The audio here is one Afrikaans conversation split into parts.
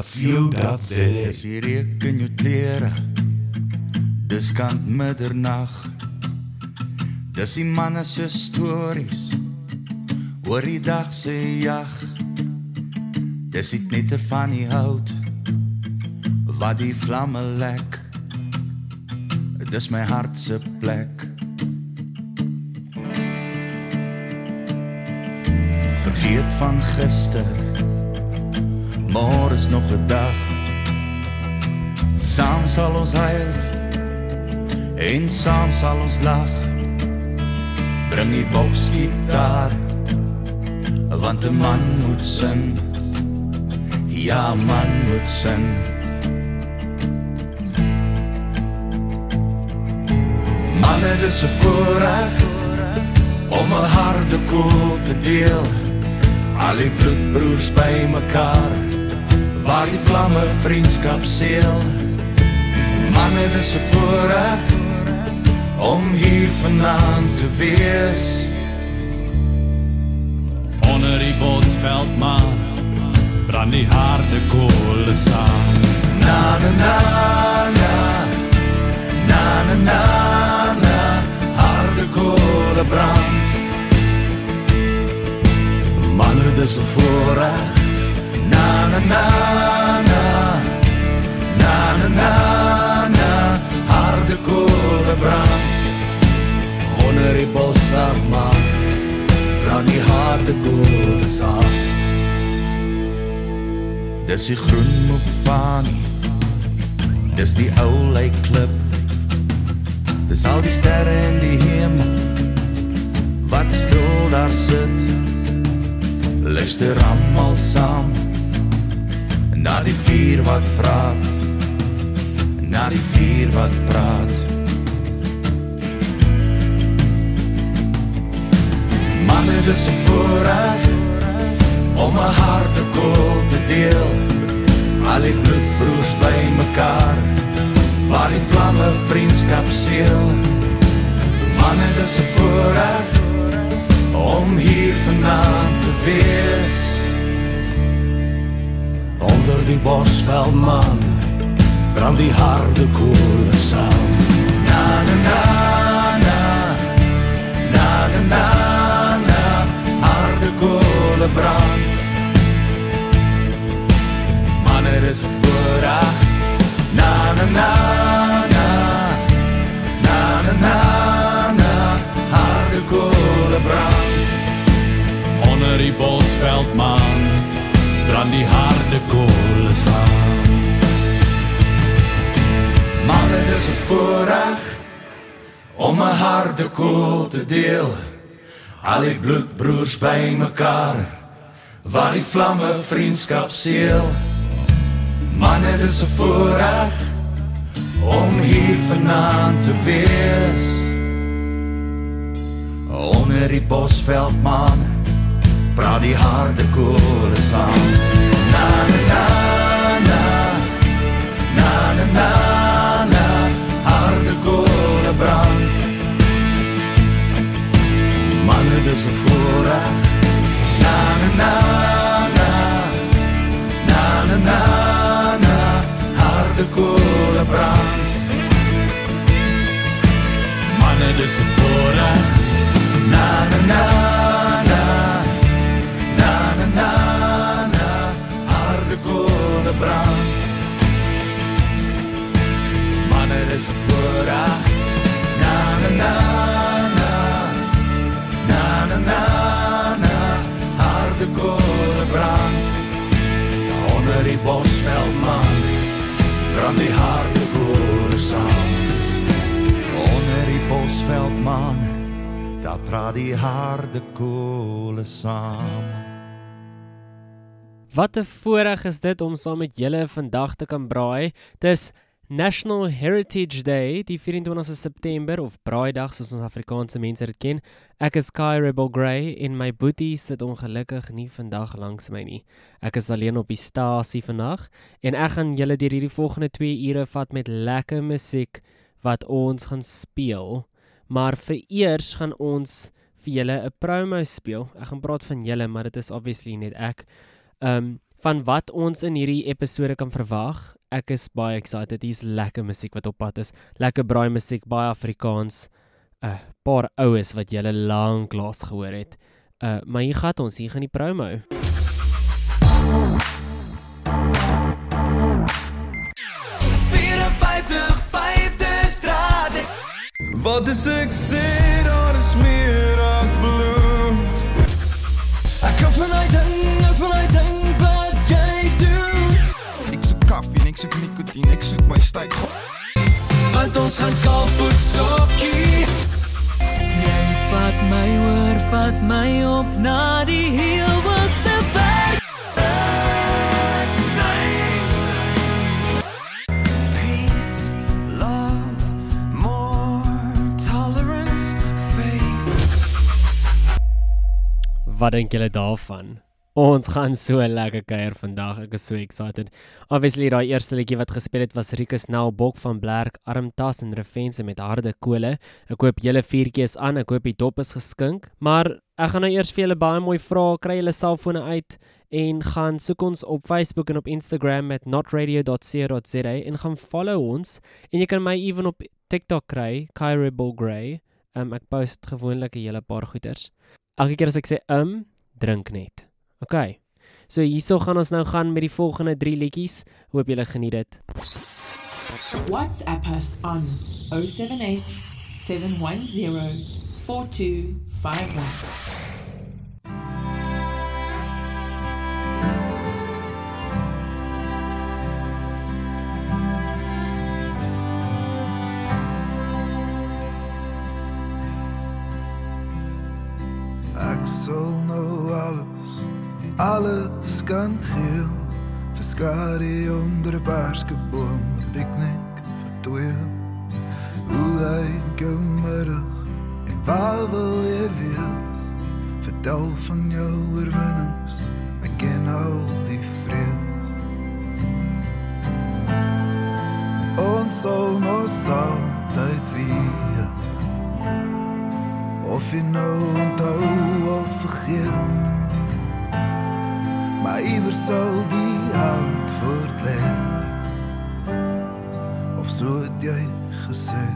That's you, that's Dis it. die reuk in jou klere. Dis kant middernag. Dis die manne se stories. Oor die dag se jag. Dis dit net van die hout. Wat die vlamme lek. Dis my hart se plek. Vergeet van gister. Môre is nog 'n dag. Saam sal ons huil en saam sal ons lag. Bring die boksgitaar want 'n man moet sing. Ja, man moet sing. Manne, dis 'n voorreg om 'n harde koel te deel. Al die bloedbroers by mekaar waar die vlamme vriendskap seël. Manne, dis 'n voorreg om hier vanaand te wees. Onder die bosveldmaan brand die harde kolle saam. Na na na na na na na na harde koele brand. Manne, dis 'n voorreg. Na na na na na na na na harde koele brand. Onder die bosveldmaan brand die harde koele saam. Dis die groen mopani. Dis die ou lake klip. Dis al die sterre in die hemel wat stil daar sit. Luister almal saam na die vuur wat praat. Na die vuur wat praat. Manne, dis voorreg om 'n harde koel te deel. Al die bloedbroers by mekaar waar die vlamme vriendskap seël. Manne, dis voorreg om hier vanaand te wees. Onder die bosveldman brand die harde koele saam. Na na na na na na na na harde koele brand. Manne, dis 'n voorreg. Na na na na na na na na harde koele brand. Onder die bosveldmaan brand die harde kolle saam. Manne, dis 'n voorreg om 'n harde koel te deel. Al die bloedbroers by mekaar waar die vlamme vriendskap seël. Manne, dis 'n voorreg om hier vanaand te wees. Onder die bosveldman praat die harde koele saam. Na na na na na na na na harde koele brand. Manne, dis 'n voorreg. Bosveldman daar praat die harde koele saam. Wat 'n voorreg is dit om saam met julle vandag te kan braai. Dis National Heritage Day, die 24 September of Braaidag soos ons Afrikaanse mense dit ken. Ek is Kai Rebel Grey en my boetie sit ongelukkig nie vandag langs my nie. Ek is alleen op die stasie vandag en ek gaan julle deur hierdie volgende 2 ure vat met lekker musiek wat ons gaan speel. Maar vereers gaan ons vir julle 'n promo speel. Ek gaan praat van julle, maar dit is obviously net ek. Um van wat ons in hierdie episode kan verwag. Ek is baie excited. Hier's lekker musiek wat op pad is. Lekker braai musiek, baie Afrikaans. 'n uh, paar oues wat julle lank laas gehoor het. Uh maar hier gaan ons, hier gaan die promo. Wat is ek sê, daar is meer as bloed. Ek kan van uit ding, ek van uit ding wat jy doen. Ek soek koffie ek soek nikotien, ek soek my styk. Want ons gaan kalfoet sokkie. Jy vat my oor, vat my op na die heelwildste Wat dink julle daarvan? Ons gaan so lekker kuier vandag. Ek is so excited. Obviously daai eerste liedjie wat gespeel het was Rikus Nel Bok van Blerk Armtas en Refense met harde kole. Ek hoop julle vuurtjies aan. Ek hoop die dop is geskink. Maar ek gaan nou eers vir julle baie mooi vra. Kry julle selfone uit en gaan soek ons op Facebook en op Instagram met notradio.co.za en gaan follow ons en jy kan my ewen op TikTok kry, Kyrable Grey. Um, ek post gewoonlik 'n hele paar goeters. Elke keer as ek sê um, drink net. OK. So hierso gaan ons nou gaan met die volgende 3 liedjies. Hoop julle geniet dit. WhatsApp us on 078 710 4251. Sal nou alles, alles kan gee. Verskare onder 'n berskeboom, 'n piknik vir twee. Hoe lyk jou middag en waar wil jy wees? Vertel van jou oorwinnings, ek ken al die vrees. Ons sal nou altyd weet Of jy nou onthou of vergeet. Maar iewers sal die antwoord lê. Of so het jy gesê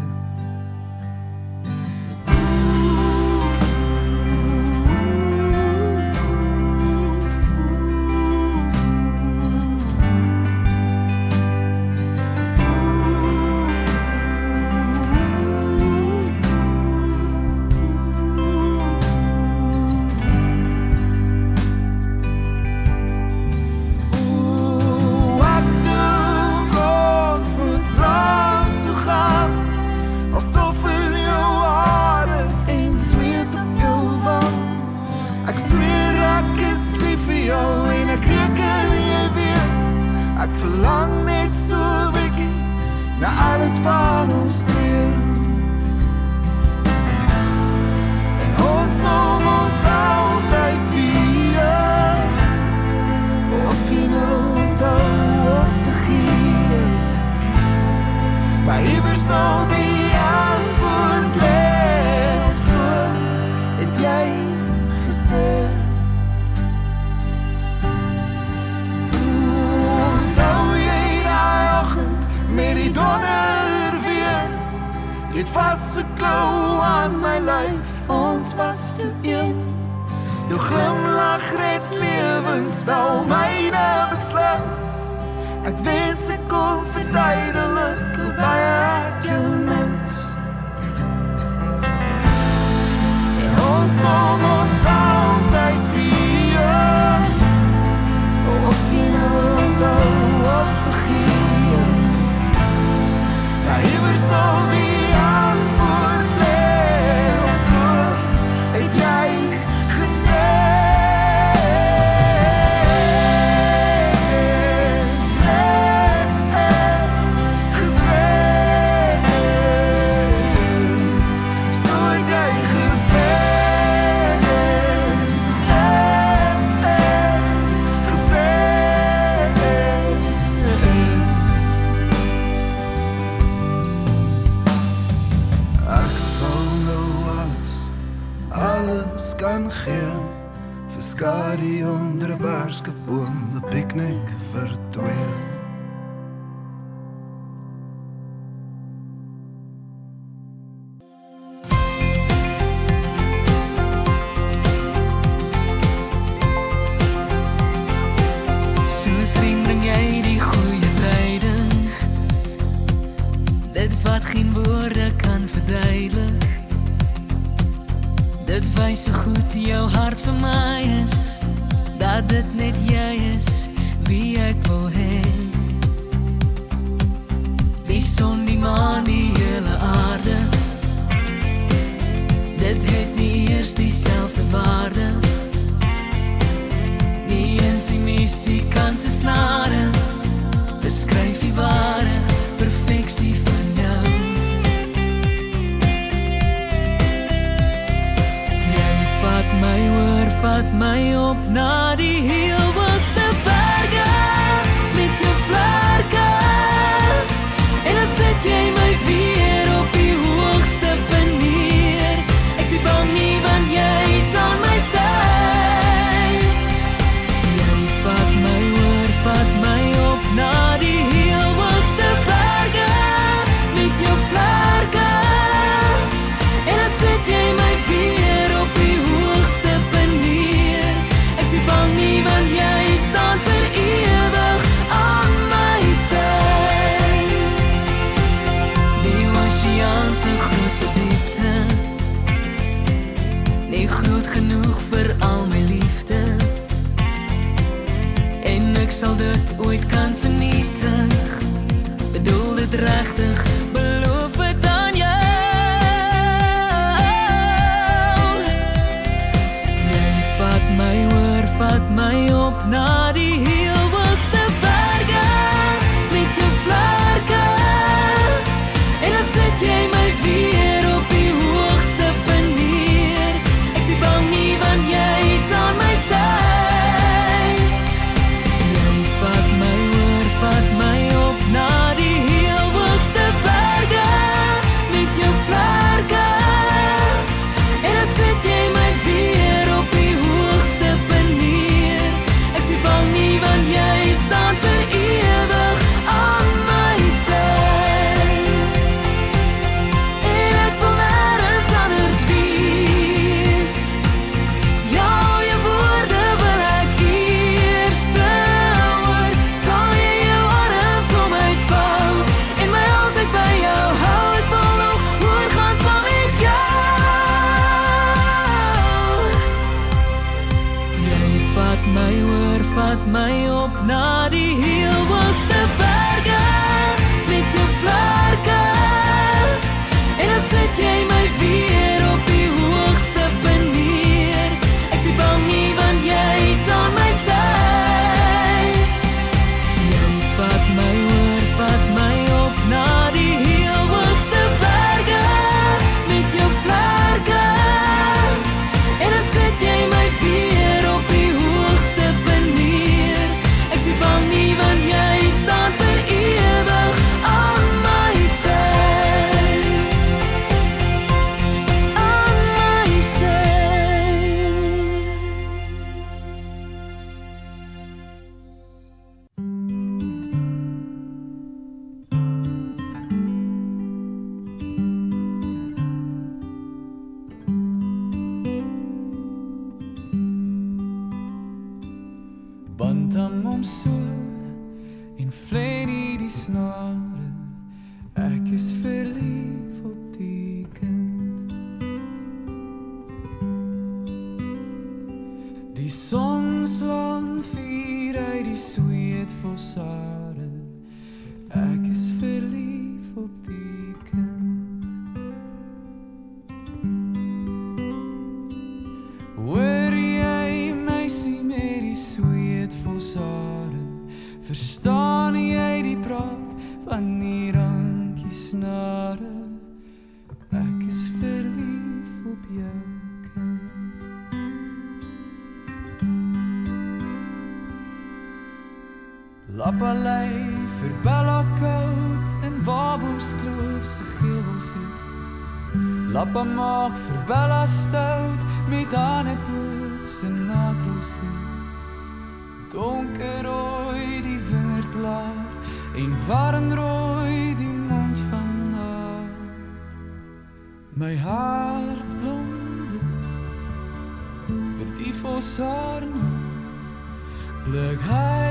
的开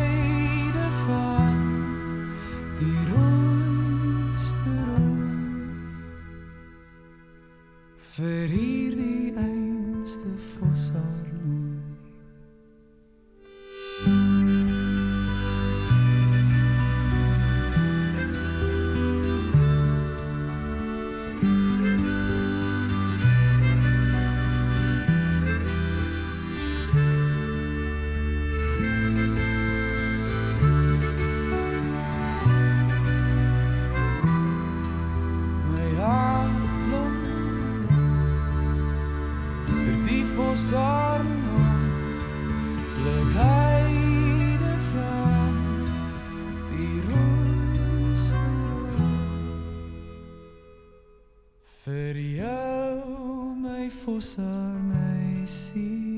my fossar my sieken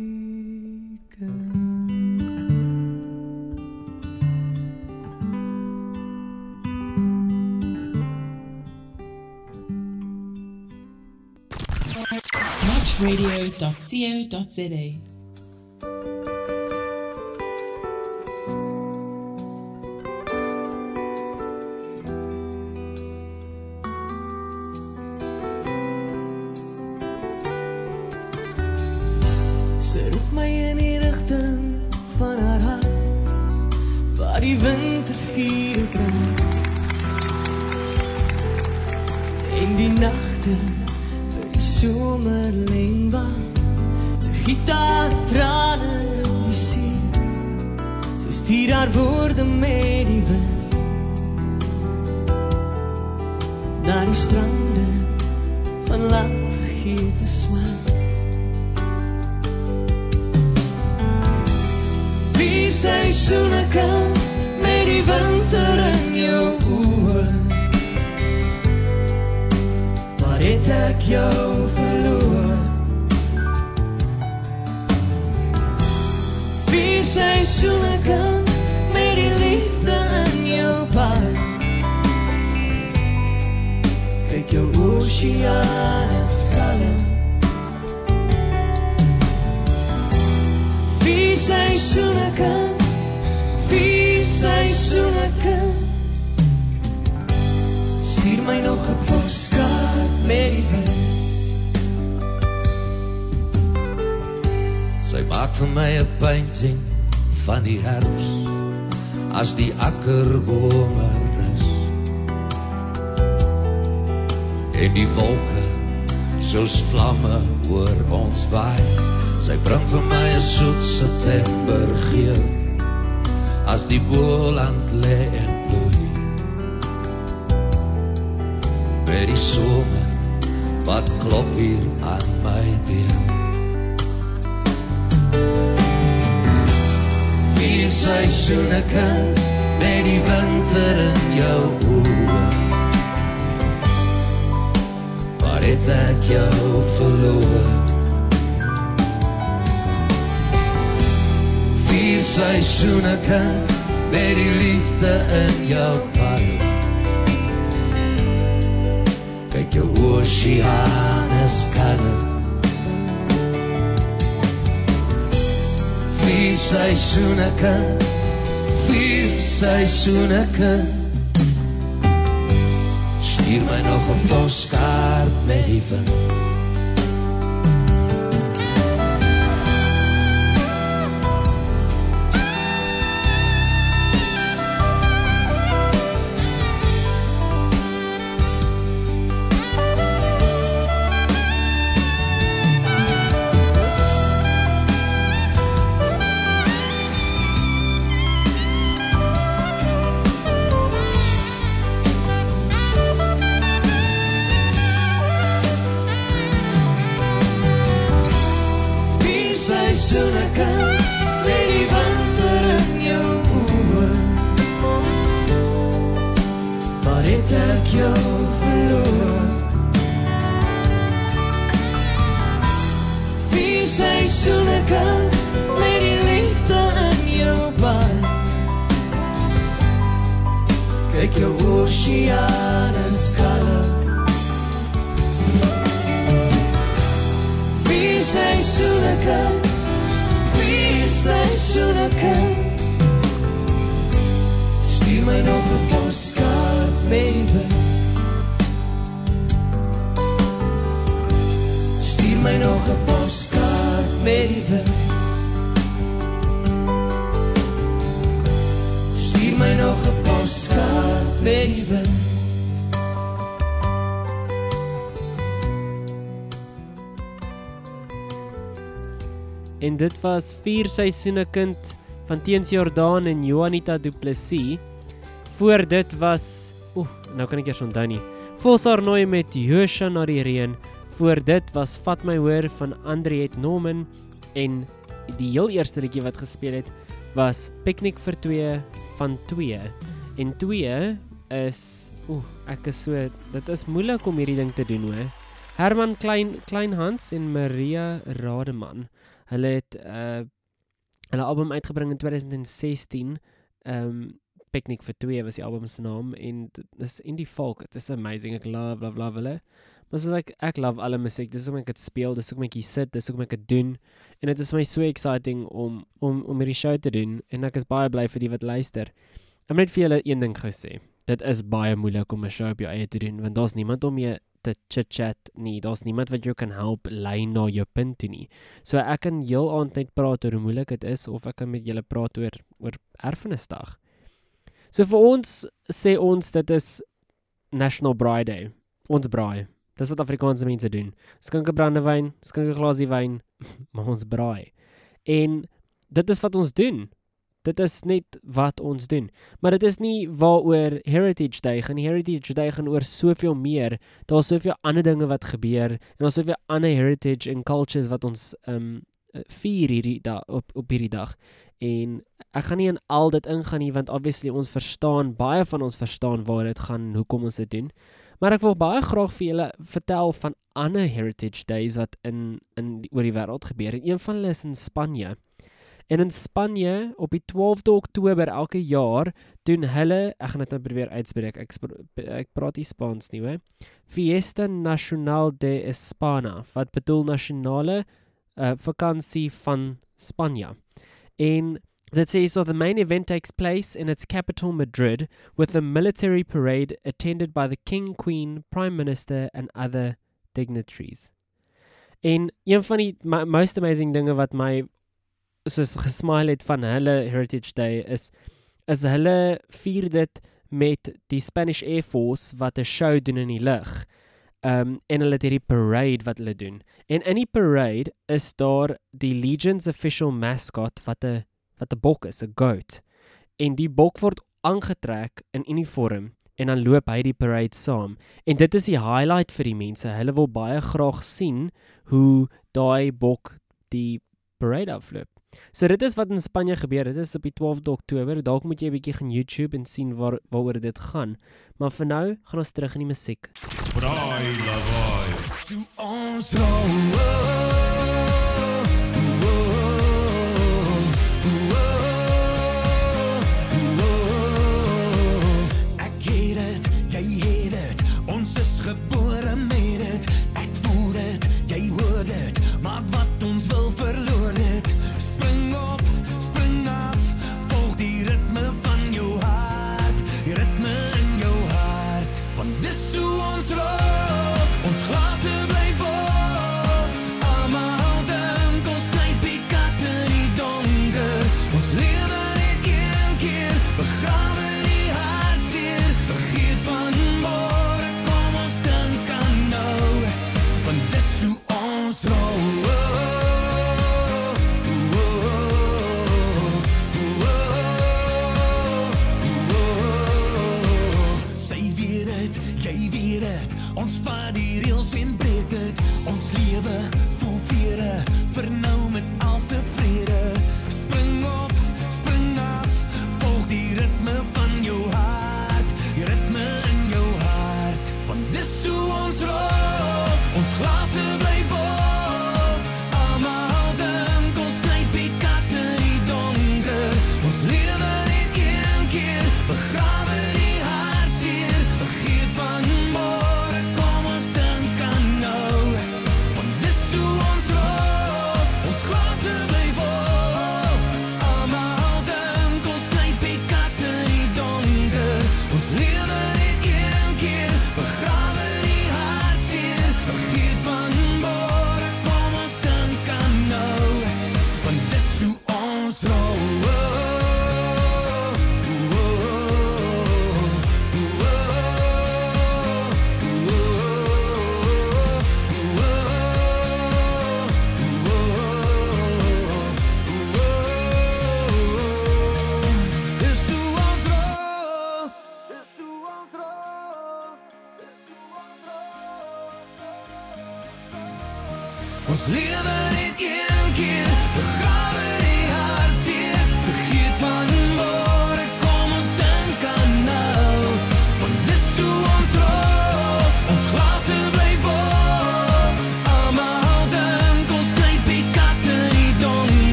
nog 'n Dit was vier seisoene kind van Teens Jordaan en Juanita Du Plessis. Voor dit was oeh, nou kan ek eers onthou nie. Volsar Nooi met Josha na die reën. Voor dit was Vat my hoor van Andriet Norman en die heel eerste liedjie wat gespeel het was Picnic vir 2 van 2. En 2 is oeh, ek is so dit is moeilik om hierdie ding te doen hoor. Herman Klein Kleinhans en Maria Rademan. Hulle het uh hulle album uitgebring in 2016. Um Picnic vir 2 was die album se naam en dit is indie folk. Dit is amazing. Ek love love love hulle. Maar so like ek love alle musiek. Dis hoekom ek dit speel, dis hoekom ek hier sit, dis hoekom ek dit doen. En dit is vir my so exciting om om om hierdie show te doen en ek is baie bly vir die wat luister. Ek moet net vir julle een ding gou sê. Dit is baie moeilik om 'n show op jou eie te doen want daar's niemand om mee te chit-chat nie. Daar's niemand wat jou kan help lei na jou punt toe nie. So ek kan heel aand net praat oor hoe moeilik dit is of ek kan met julle praat oor oor erfenisdag. So vir ons sê ons dit is National Braai Day. Ons braai. Dis wat Afrikaanse mense doen. Skink 'n brandewyn, skink 'n glasie wyn, maar ons braai. En dit is wat ons doen. Dit is net wat ons doen. Maar dit is nie waaroor Heritage Day gaan. Heritage Day gaan oor soveel meer. Daar's soveel ander dinge wat gebeur en daar's soveel ander heritage en cultures wat ons um vier hierdie dag op op hierdie dag. En ek gaan nie in al dit ingaan nie want obviously ons verstaan baie van ons verstaan waar dit gaan hoekom ons dit doen. Maar ek wil baie graag vir julle vertel van ander heritage days wat in in die, oor die wêreld gebeur. En een van hulle is in Spanje. En in Spanje op die 12de Oktober elke jaar doen hulle, ek gaan dit nou probeer uitspreek. Ek ek praat nie Spaans nie, hoor. Fiesta Nacional de España, wat bedoel nasionale uh, vakansie van Spanje. En dit sê so the main event takes place in its capital Madrid with a military parade attended by the king, queen, prime minister and other dignitaries. En een van die ma- most amazing dinge wat my soos gesmile het van hulle Heritage Day is is hulle vier dit met die Spanish Air Force wat 'n show doen in die lug. Um en hulle het hierdie parade wat hulle doen. En in die parade is daar die Legion's official mascot wat 'n wat 'n bok is, 'n goat. En die bok word aangetrek in uniform en dan loop hy die parade saam. En dit is die highlight vir die mense. Hulle wil baie graag sien hoe daai bok die parade afloop. So dit is wat in Spanje gebeur. Dit is op die 12de Oktober. Dalk moet jy 'n bietjie gaan YouTube en sien waar waaroor dit gaan. Maar vir nou gaan ons terug in die musiek. Braai lawaai. Ons rou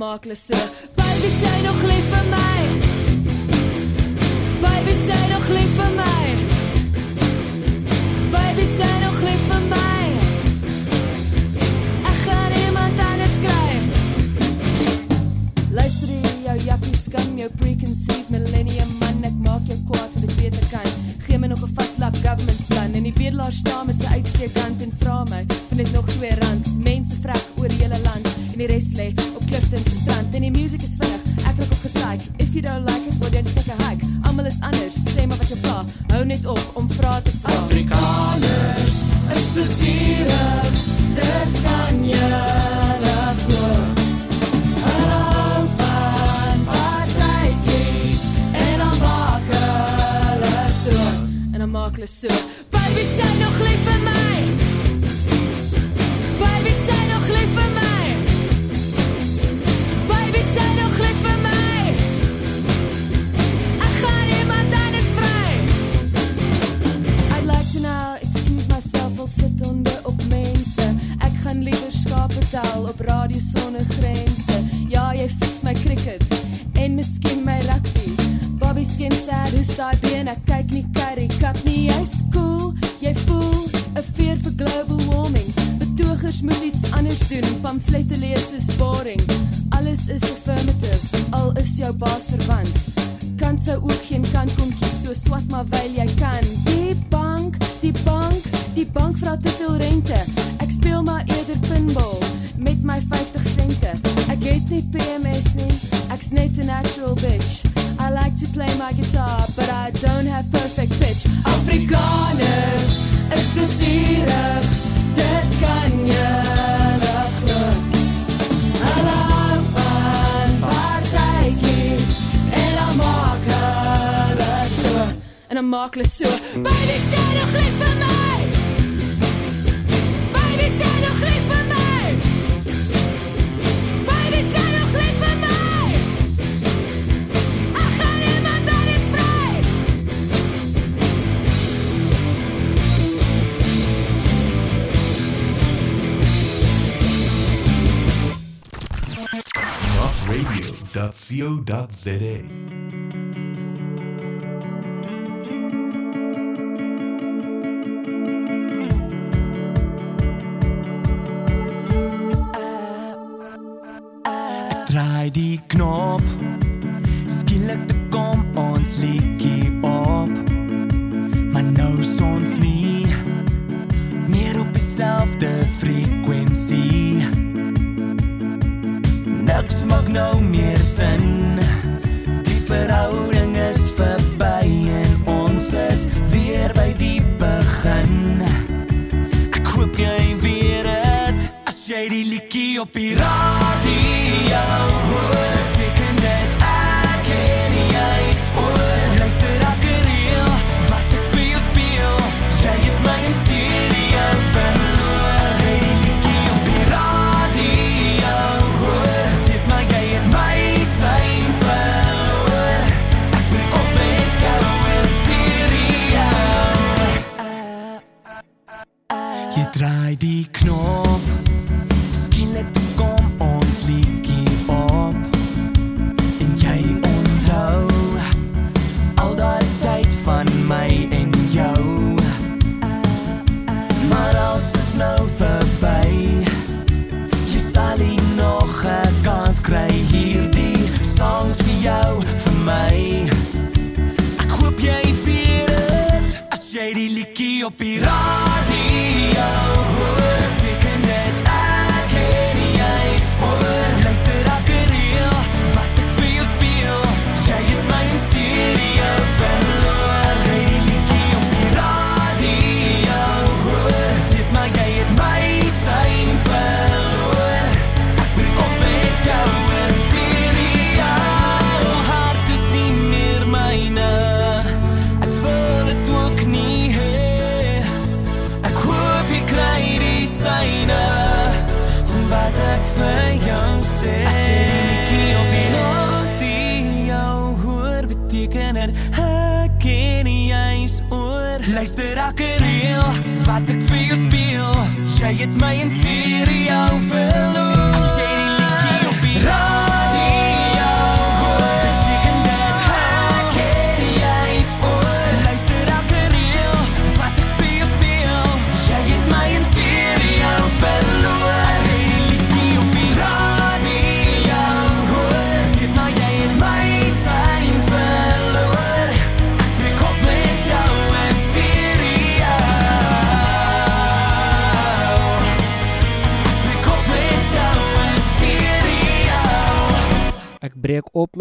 maak hulle so. Baby, sy nog lief vir radio.za. Draai die knop. Skielik te kom ons liedjie op. Maar nou is ons nie Meer op dieselfde frekwensie. Niks maak nou meer sin. Liedjie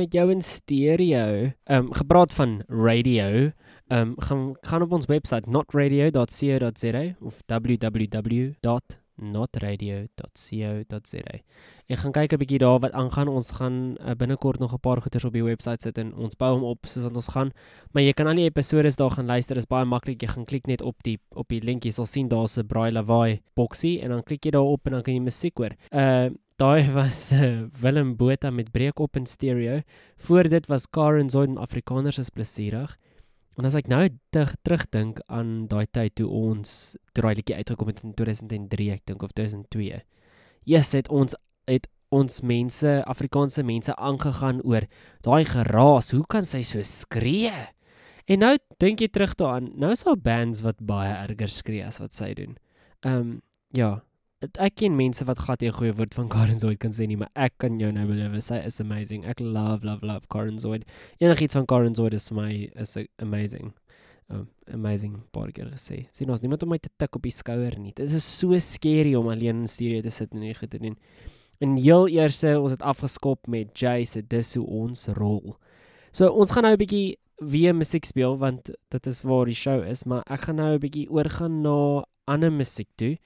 met jou in stereo. Ehm um, gepraat van radio. Ehm um, gaan gaan op ons webwerf notradio.co.za of www.notradio.co.za. En gaan kyk 'n bietjie daar wat aangaan. Ons gaan uh, binnekort nog 'n paar goeders op die webwerf sit en ons bou hom op soos wat ons gaan. Maar jy kan al die episode daar gaan luister. Dit is baie maklik. Jy gaan klik net op die op die link. Jy sal sien daar's 'n Braai Lawaai boksie en dan klik jy daarop en dan kan jy musiek hoor. Uh Daai was uh, Willem Botha met Breek op in stereo. Voor dit was Karen Zoid en Afrikaners is plesierig. En as ek nou terug terugdink aan daai tyd toe ons toe daai liedjie uitgekom het in 2003, ek dink of 2002. Yes, het ons het ons mense, Afrikaanse mense aangegaan oor daai geraas. Hoe kan sy so skree? En nou dink jy terug daaraan. Nou is daar bands wat baie erger skree as wat sy doen. Ehm um, ja, ek ken mense wat glad nie 'n goeie woord van Karen Zoid kan sê nie, maar ek kan jou nou beloof, sy is amazing. Ek love love love Karen Zoid. Enigiets van Karen Zoid is vir my is amazing. Um, amazing paar keer gesê. Sien ons niemand om my te tik op die skouer nie. Dit is so scary om alleen in stereo te sit en hierdie goed te doen. En heel eerste ons het afgeskop met Jay se dis hoe ons rol. So ons gaan nou 'n bietjie weer musiek speel want dit is waar die show is, maar ek gaan nou 'n bietjie oorgaan na ander musiek toe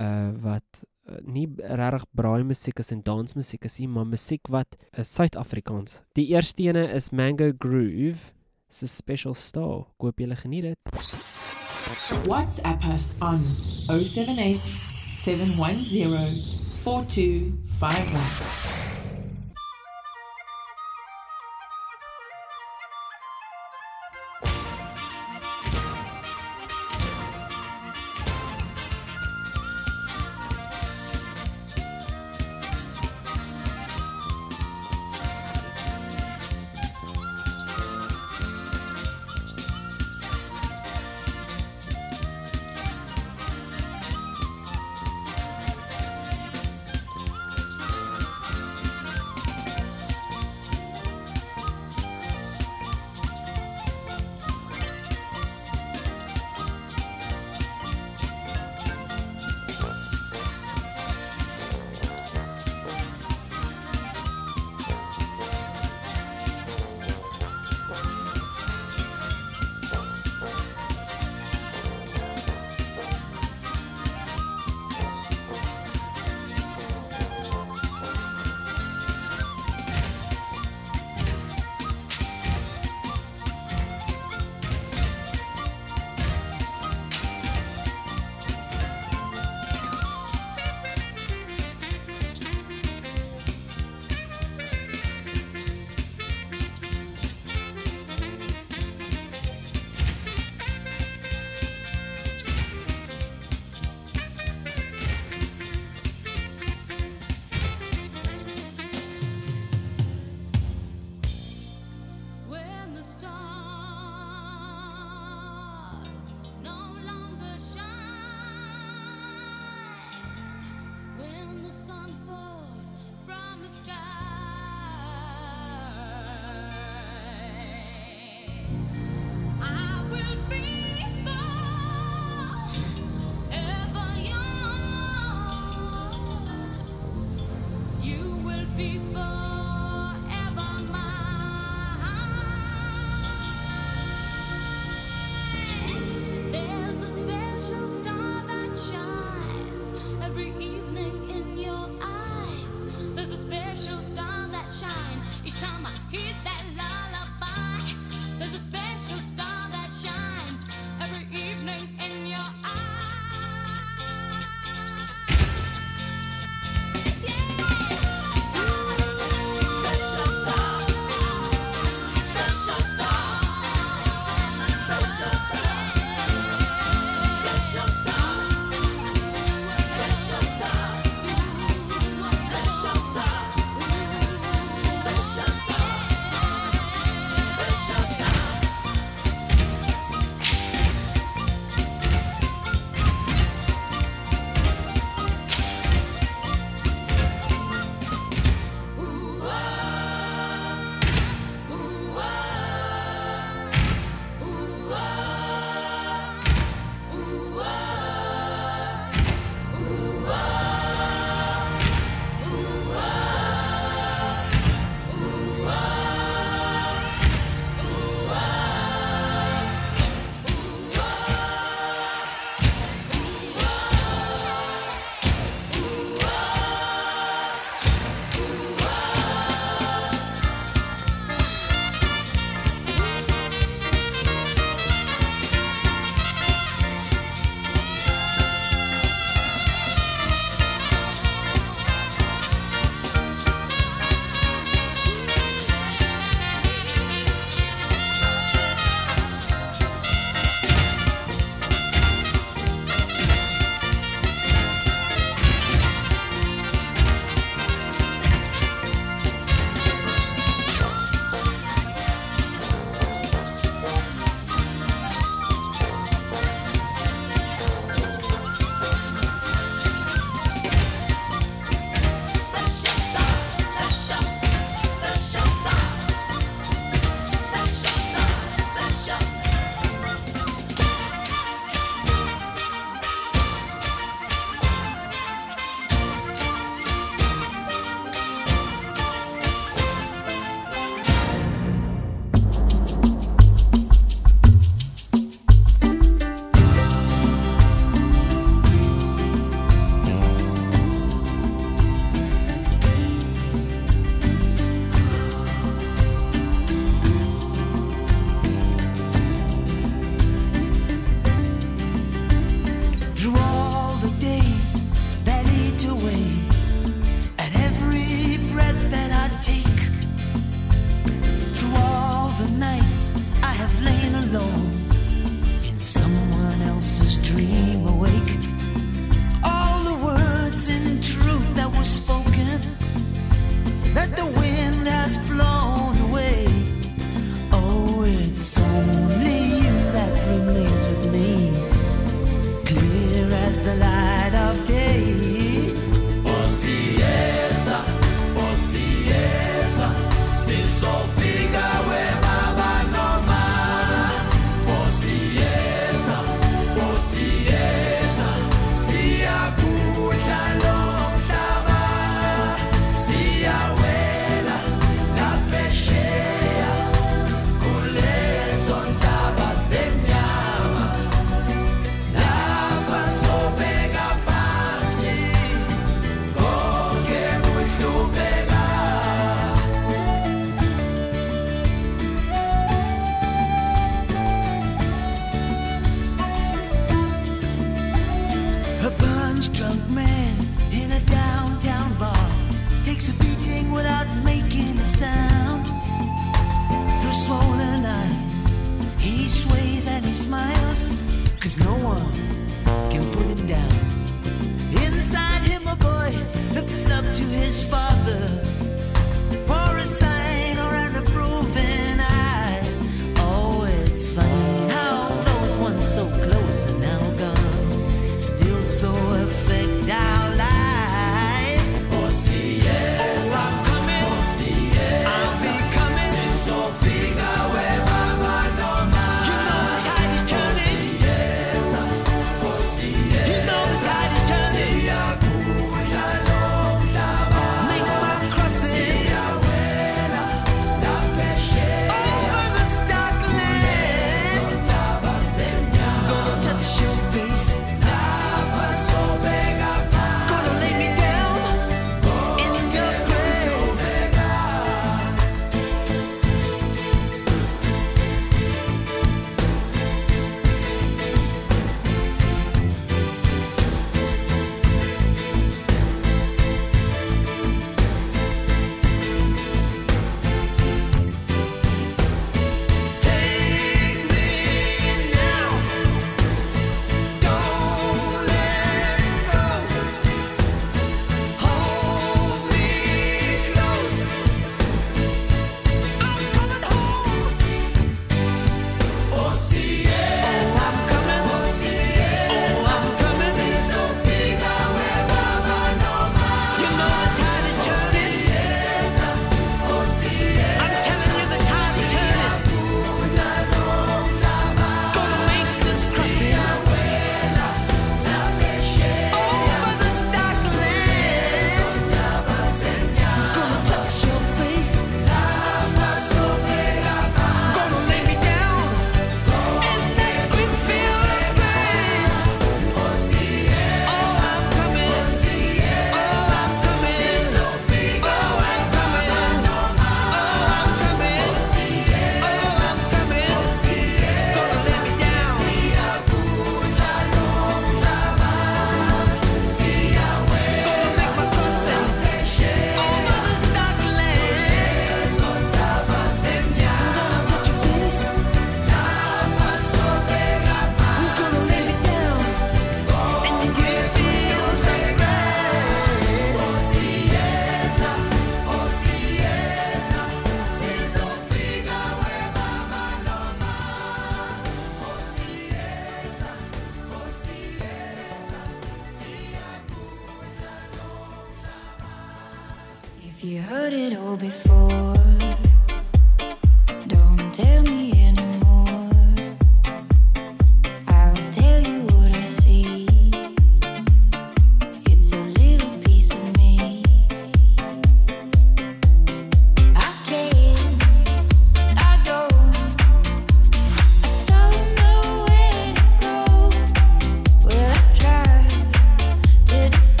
uh wat uh, nie regtig braai musiek is en dansmusiek is nie, maar musiek wat is Suid-Afrikaans. Die eerste ene is Mango Groove se Special Star. Hoop julle geniet dit. WhatsApp us on 078 710 4251.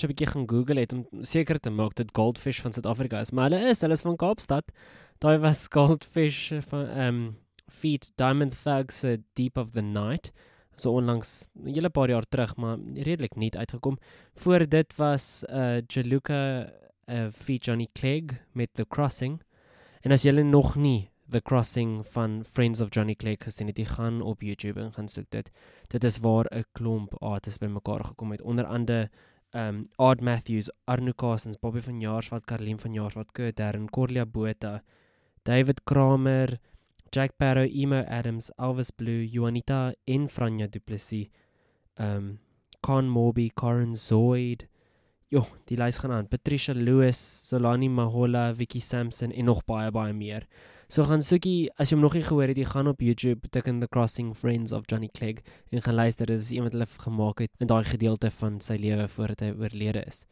Eers 'n bietjie gaan Google het om seker te maak dat Goldfish van Suid-Afrika is, maar hulle is, hulle is van Kaapstad. Daai was Goldfish van ehm um, Feet Diamond Thugs se Deep of the Night. So onlangs 'n hele paar jaar terug, maar redelik nie uitgekom. Voor dit was uh Jaluka uh Feet Johnny Clegg met The Crossing. En as julle nog nie The Crossing van Friends of Johnny Clegg gesien het, jy gaan op YouTube en gaan soek dit. Dit is waar 'n klomp artists bymekaar gekom het, onder andere um Art Matthews, Arno Casens, Bobby van Jaarswald, Karlien van Jaarswald, Kurt Darren, Corlia Botha, David Kramer, Jack Barrow, Emo Adams, Elvis Blue, Juanita en Franja Du Plessis. Um Con Morby, Karen Zoid. Jo, die lys gaan aan. Patricia Lewis, Solani Mahola, Vicky Sampson en nog baie baie meer. So gaan soekie as jy hom nog nie gehoor het, jy gaan op YouTube tik in The Crossing Friends of Johnny Clegg en gaan luister. Dit is een wat hulle gemaak het in daai gedeelte van sy lewe voordat hy oorlede is.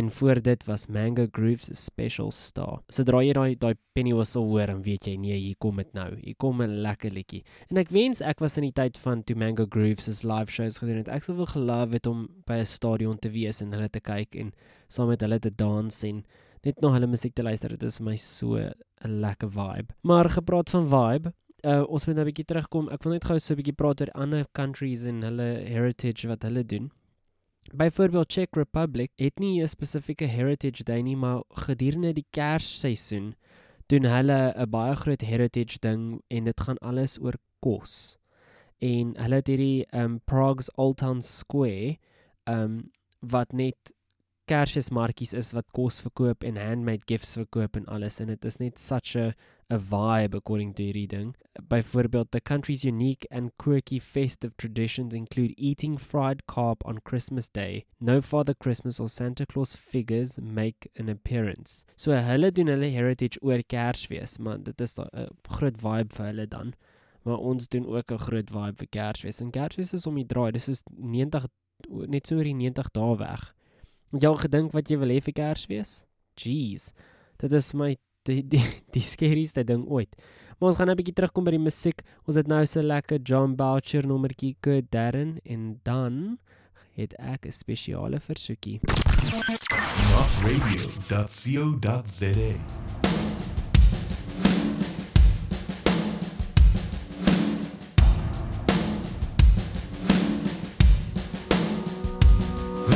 En voor dit was Mango Grooves Special Star. Sodra jy daai daai penny whistle hoor, dan weet jy nee, hier kom dit nou. Hier kom 'n lekker liedjie. En ek wens ek was in die tyd van toe Mango Grooves se live shows gedoen het. Ek sou wel geloof het om by 'n stadion te wees en hulle te kyk en saam met hulle te dans en net na hulle musiek te luister. Dit is vir my so 'n lekker vibe. Maar gepraat van vibe, uh, ons moet nou 'n bietjie terugkom. Ek wil net gou so 'n bietjie praat oor ander countries en hulle heritage wat hulle doen. Byvoorbeeld Czech Republic het nie 'n spesifieke heritage day nie, maar gedurende die Kersseisoen doen hulle 'n baie groot heritage ding en dit gaan alles oor kos. en hulle het hierdie um Prague's Old Town Square um wat net Kersfeesmarkies is wat kos verkoop en handmade gifts verkoop en alles en dit is net such a a vibe according to hierdie ding. Byvoorbeeld the country's unique and quirky festive traditions include eating fried carp on Christmas Day. No Father Christmas or Santa Claus figures make an appearance. So hulle doen hulle heritage oor Kersfees, man. Dit is 'n groot vibe vir hulle dan. Maar ons doen ook 'n groot vibe vir Kersfees. En Kersfees is om die draai. Dis is 90 net so oor die 90 dae weg. Het jy al gedink wat jy wil hê vir Kersfees? Jeez. Dit is my die die, die scarieste ding ooit. Maar ons gaan nou 'n bietjie terugkom by die musiek. Ons het nou so lekker John Boucher nommertjie Good Darren en dan het ek 'n spesiale versoekie. Rockradio.co.za.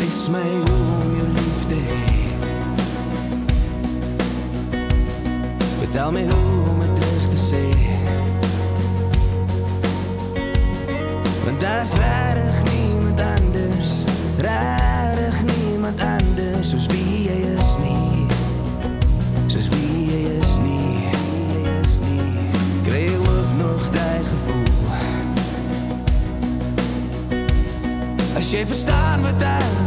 Wys my hoe om jou lief te hê. Vertel my hoe om dit terug te sê. Want daar's regtig niemand anders, regtig niemand anders soos wie jy is nie. Soos wie jy is nie. Kry jy ook nog daai gevoel? As jy verstaan wat ek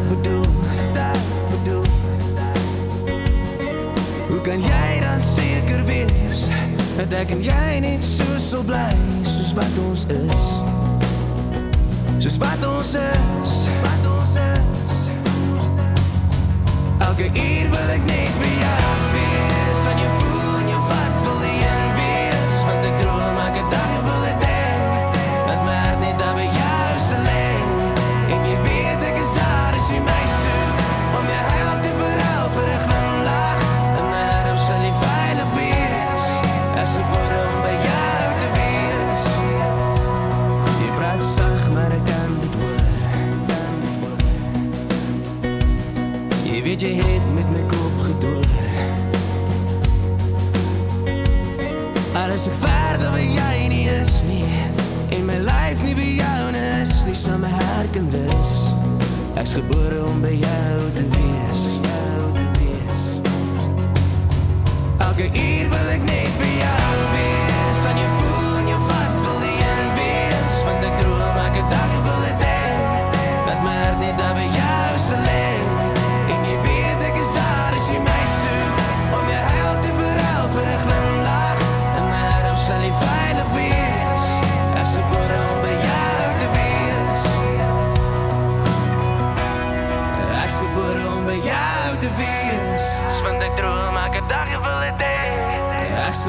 wees dat ek en jy net so sal bly soos wat ons is? Soos wat ons is, wat ons is. Elke uur wil ek net Jy weet jy het met my kop gedoor. Alles ek verder waar jy nie is nie En my lyf nie by jou nie is nie Sal my hart kan rus Ek's gebore om by jou te wees. Elke uur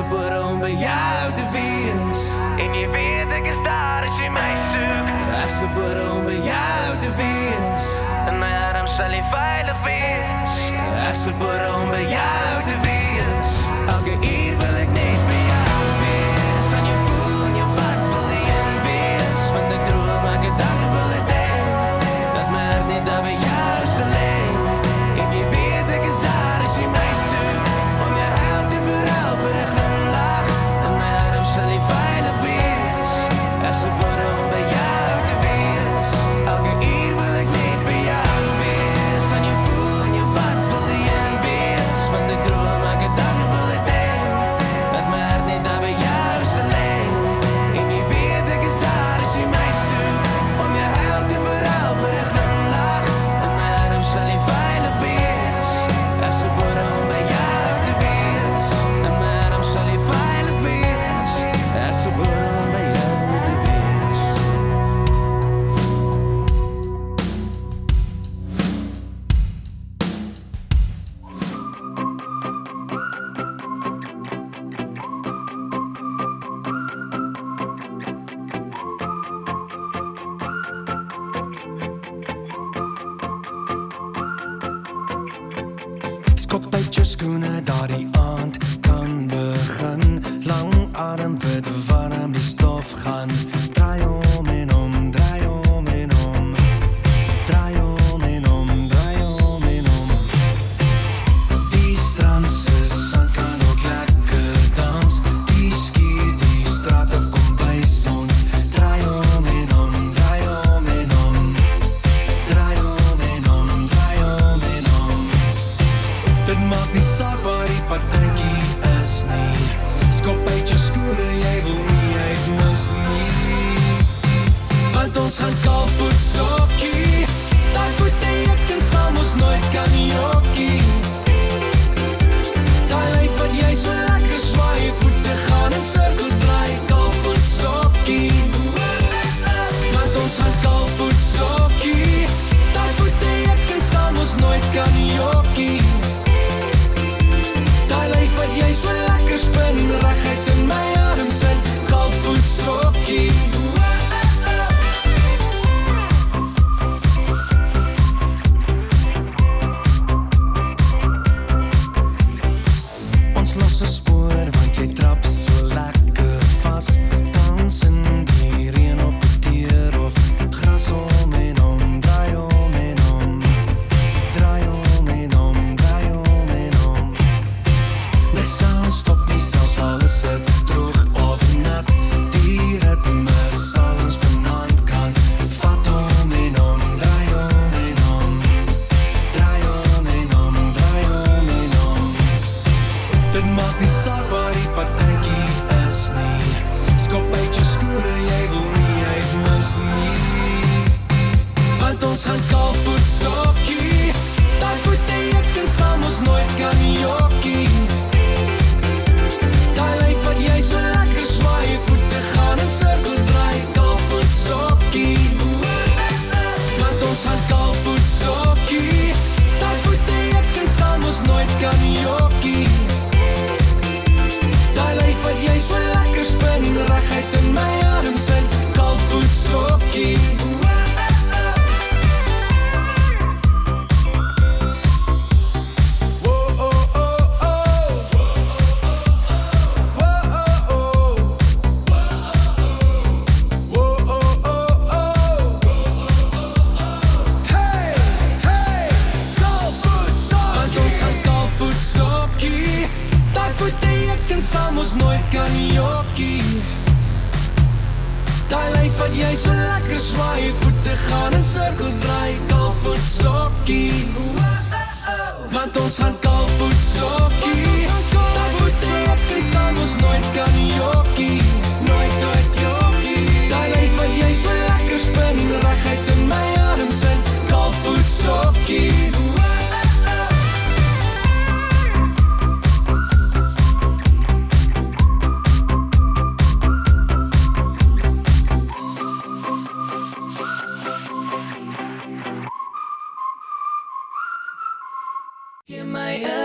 Ek's gebore om by jou te wees En jy weet ek is daar as jy my soek Ek's gebore om by jou te wees En my arm sal nie veilig wees. Ek's gebore om by jou te wees Elke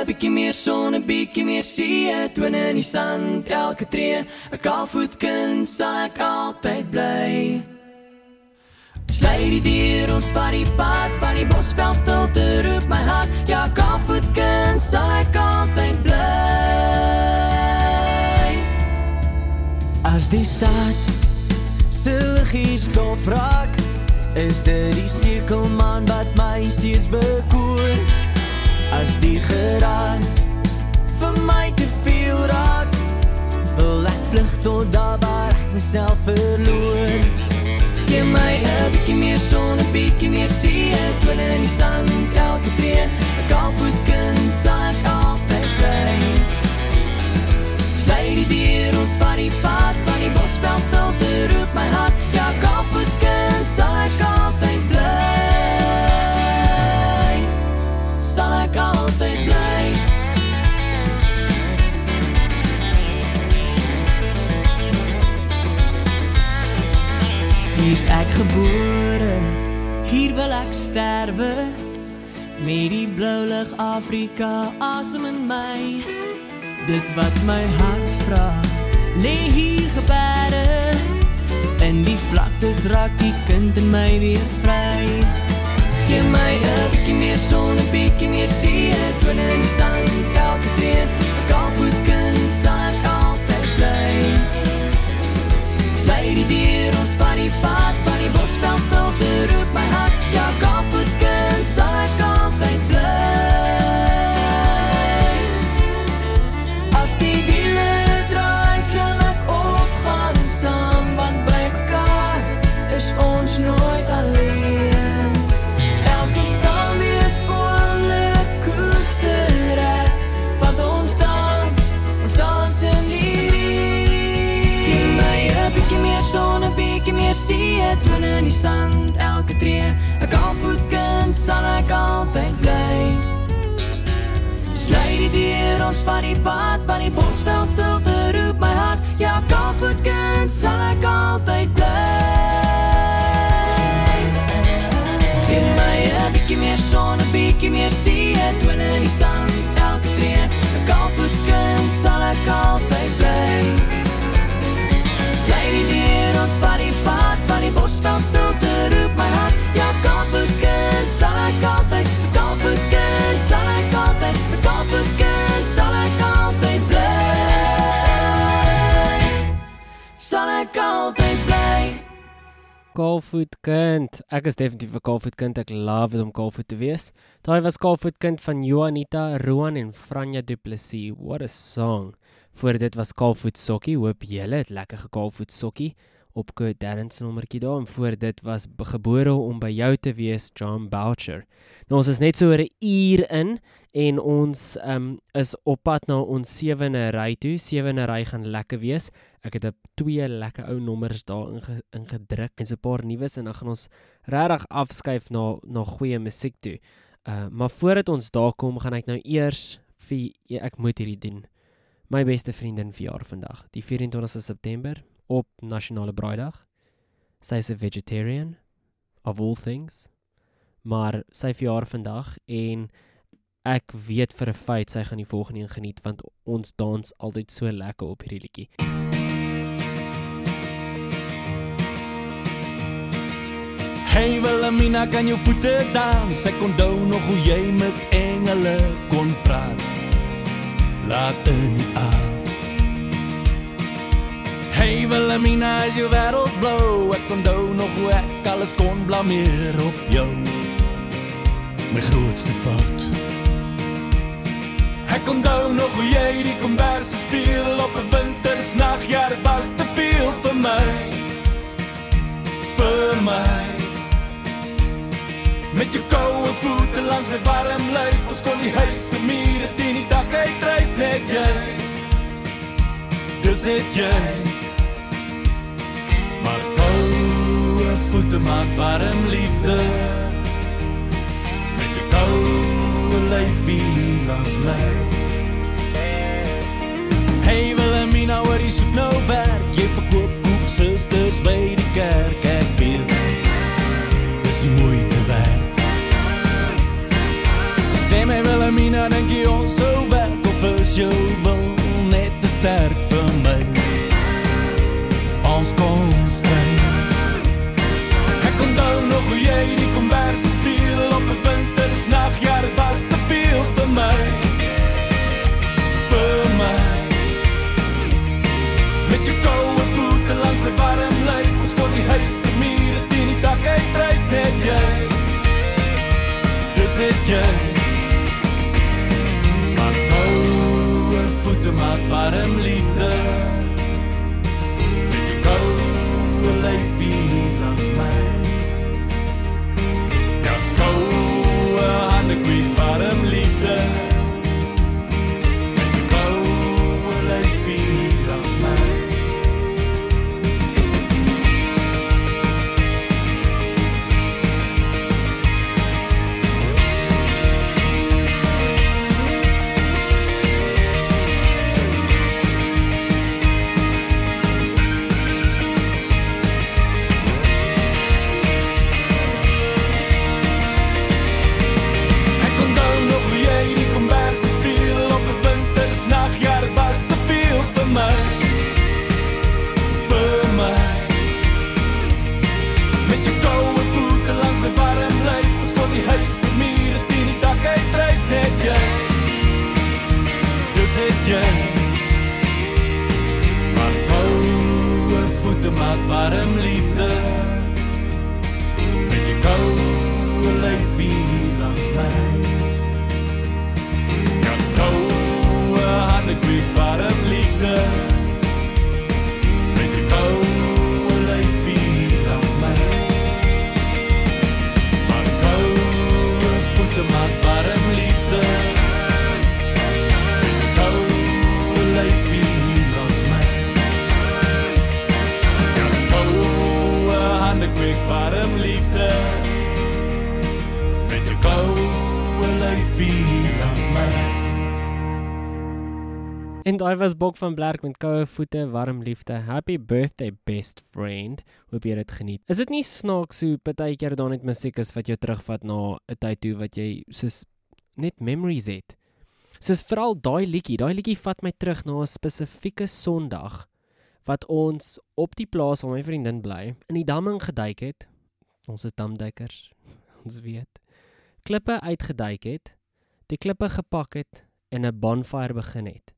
bietjie meer son, 'n bietjie meer see, twin in die sand, elke tree, 'n kaalvoetkind sal ek altyd bly. Slay die dier ons van die pad, van die bosvel stilte roep my hart, ja kaalvoetkind sal ek altyd bly. As die stad stilgies dof raak, is dit die sirkelman wat my steeds bekoor. As die geraas vir my te veel raak Wil ek vlug tot daar waar ek myself verloor. Gee my 'n bietjie meer son, 'n bietjie meer see Twin in die sand, elke tree. 'n kaalvoetkind sal ek altyd bly Slay die dier ons van die pad Van die bosvel stilte roep my hart. Ja, kaalvoetkind sal ek altyd ek sterwe. Met die blou lig Afrika asem in my. Dit wat my hart vra, lê hier gebere. In die vlaktes raak die kind in my weer vry. Gee my 'n bietjie meer son, 'n bietjie meer see, twin in die sand, elke tree, 'n kaalvoetkind sal ek altyd bly. Slay die dier ons van die pad, van die bosvel stilte roep my hart, ja kaalvoetkind sal ek altyd bly. As die wiele sand, elke tree, 'n kaalvoetkind sal ek altyd bly. Slay die dier ons van die pad, van die bosveld stilte roep my hart, ja kaalvoetkind sal ek altyd bly. Gee my 'n bietjie meer son, 'n bietjie meer see, twin in die sand, elke tree, 'n kaalvoetkind sal ek altyd bly. Slay die dier ons van die pad, die bosveld stilte roep my hart, ja kaalvoetkind sal ek altyd, kaalvoetkind sal ek altyd, kaalvoetkind sal ek altyd bly. Sal ek altyd bly. Kaalvoetkind. Ek is definitief 'n kaalvoetkind. Ek love om kaalvoet te wees. Daai was Kaalvoetkind van Juanita, Roan en Franja Du Plessis. What a song. Voor dit was Kaalvoet Sokkie. Hoop julle het lekker gekaalvoet sokkie. Op Kurt Darren se nommertjie daar en voor dit was gebore om by jou te wees John Boucher. Nou ons is net so oor 'n uur in en ons um, is op pad na ons sewende ry toe. Sewende ry gaan lekker wees. Ek het twee lekker ou nommers daar inge, ingedruk en so 'n paar nuus en dan gaan ons regtig afskuif na na goeie musiek toe. Uh maar voordat ons daar kom, gaan ek nou eers vir ek moet hierdie doen. My beste vriendin verjaar vandag, die 24ste September op Nasionale Braaidag. Sy is 'n vegetarian of all things. Maar sy verjaar vandag en ek weet vir 'n feit sy gaan die volgende een geniet want ons dans altyd so lekker op hierdie liedjie. Hey Wilhelmina, kan jou voete dans? Ek onthou nog hoe jy met engele kon praat. Laat in die aard. Hey Wilhelmina, is jou wêreld blou? Ek onthou nog hoe alles kon blameer op jou. My grootste fout. Ek onthou nog hoe jy die kombers steel op 'n wintersnag. Ja, was te veel vir my. Vir my. Met jou koue voete langs my warm lyf, ons kon die huis se mure teen die dak uitdryf net jy. Dis dit jy. Koue voete maak warm liefde. Met jou koue lyfie langs my. Hey Wilhelmina, waar is dit nou werk? Jy verkoop koek susters by die kerk, ek weet. Dis die moeite werd. Sê my Wilhelmina, dink jy ons sou werk of is jou wil net te sterk Dis dit jy. Maar koue voete maak warm liefde. Koue voete maak warm liefde. Met jou koue lyfie langs my. Ja, koue hande kwiet warm liefde. Met jou koue lyfie langs my. Maar koue voete maak kwiet warm liefde. Met jou koue lyfie langs my. En daai was Bok van Blerk met koue voete, warm liefde. Happy birthday best friend. Hoop jy dit geniet. Is dit nie snaaks hoe partykeer daar net musiek is wat jou terugvat na 'n tyd toe wat jy soos net memories het. Soos veral daai liedjie, daai liedjie vat my terug na 'n spesifieke Sondag wat ons op die plaas waar my vriendin bly, in die damming geduik het. Ons is damduikers. Ons weet. Klippe uitgeduik het, die klippe gepak het en 'n bonfire begin het.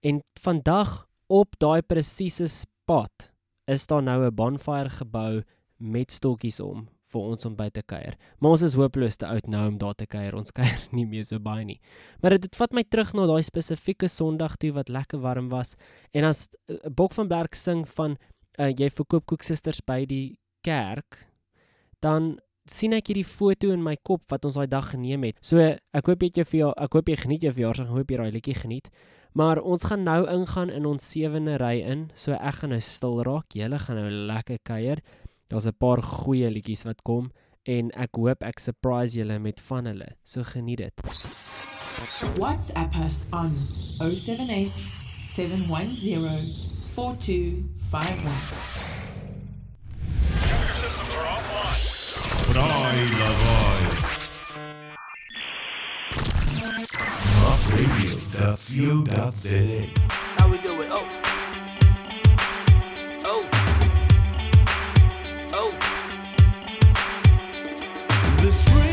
En vandag op daai presiese spot is daar nou 'n bonfire gebou met stokkies om vir ons om by te kuier. Maar ons is hopeloos te oud nou om daar te kuier. Ons kuier nie meer so baie nie. Maar dit, dit vat my terug na daai spesifieke Sondag toe wat lekker warm was en as uh, Bok van Blerk sing van uh, jy verkoop koeksisters by die kerk, dan sien ek hierdie foto in my kop wat ons daai dag geneem het. So ek hoop jy het jou verja ek hoop jy geniet jou verjaarsdag, hoop jy daai liedjie geniet. Maar ons gaan nou ingaan in ons sewende ry in. So ek gaan nou stil raak. Julle gaan nou lekker kuier. Daar's 'n paar goeie liedjies wat kom en ek hoop ek surprise julle met van hulle. So geniet dit. WhatsApp us on 078 710 4251. Braai lawaai. Mapradio.co.za How we do it? Oh. The spring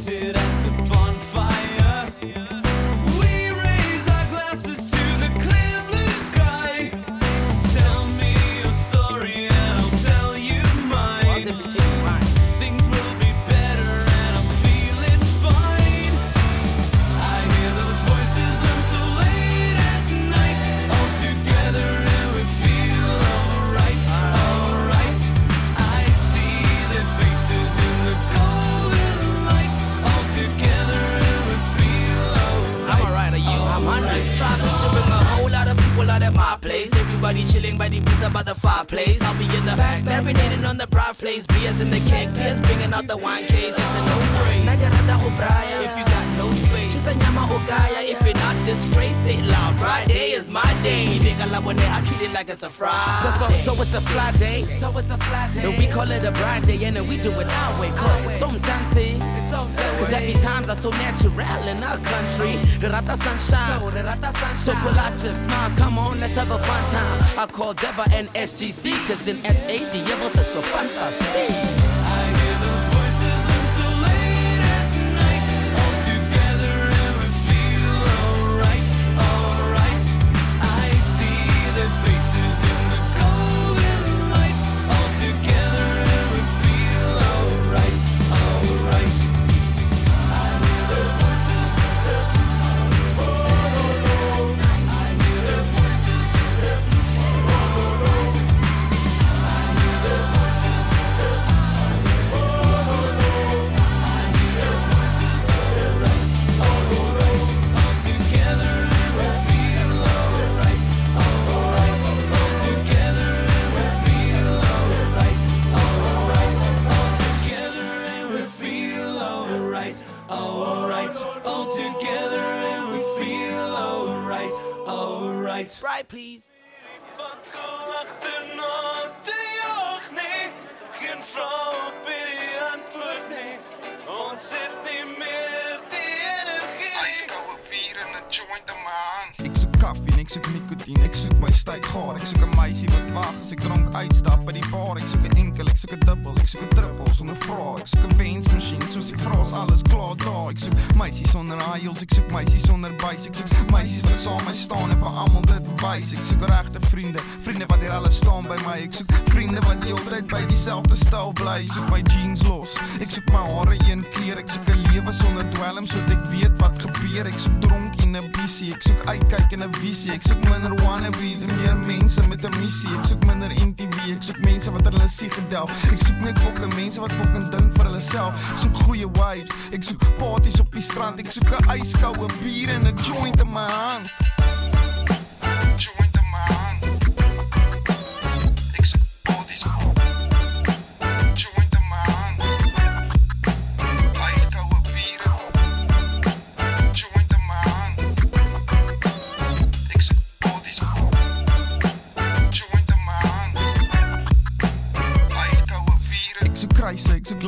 Tirar Everybody chilling by the pizza by the fireplace. I'll be in the back, marinating on the broad flames. Beers in the keg, beers bringing out the wine case. It's a no phrase. If you got no space, just a nyama ogaya. If you're not disgrace, it loud. Friday is my day. Think I when I treat it like it's a Friday. So, so, so it's a fly day. So it's a flat day. And we call it a bride day, and then we do it our way. Cause it's some some Cause happy times are so natural in our country. Rata sunshine. So pull out your smiles, come on, let's have a fun time. I call Deva and SGC, cause in SAD, es so fantastic. I dieselfde stil bly. Ek soek my jeans los. Ek soek my hare een kleur. Ek soek 'n lewe sonder dwelm sodat ek weet wat gebeur. Ek soek dronk en 'n visie. Ek soek uitkyk en 'n visie. Ek soek minder wannabes en meer mense met 'n missie. Ek soek minder MTV. Ek soek mense wat hulle sie gedelf. Ek soek net fucking mense wat fucking dink vir hulle self. Ek soek goeie vibes. Ek soek parties op die strand. Ek soek 'n yskoue bier en 'n joint in my hand.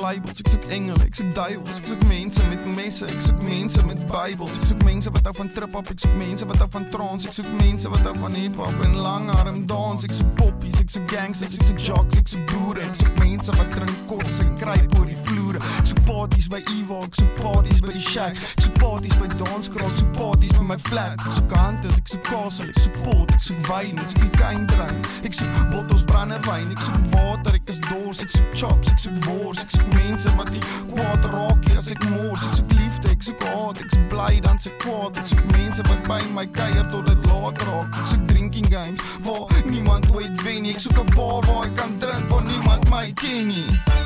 Labels, ek soek engele, ek soek duiwels, ek soek mense met messe, ek soek mense met bybels, ek soek mense wat hou van trip-hop, ek soek mense wat hou van trance, ek soek mense wat hou van hip-hop en langarm dans, ek soek poppies, ek gangsters, ek soek jocks, ek soek boere, ek soek mense wat drink kots en kruip oor die vloere. Ek soek parties by Eva, ek soek parties by die Shack, ek soek parties by Danskraal, ek soek parties by my flat. Ek soek hande, ek soek kasel, ek soek pot, ek soek wyn, ek soek kokain drink. Ek soek bottels brandewyn, ek soek water, ek is dors, ek soek chops, ek soek wors, ek soek mense wat nie kwaad raak nie as ek mors. Ek soek liefde, ek soek haat, ek is bly dan se kwaad. Ek soek mense wat by my kuier tot dit laat raak. Ek soek drinking games waar niemand ooit wen nie. Ek soek 'n bar waar ek kan drink waar niemand my ken nie.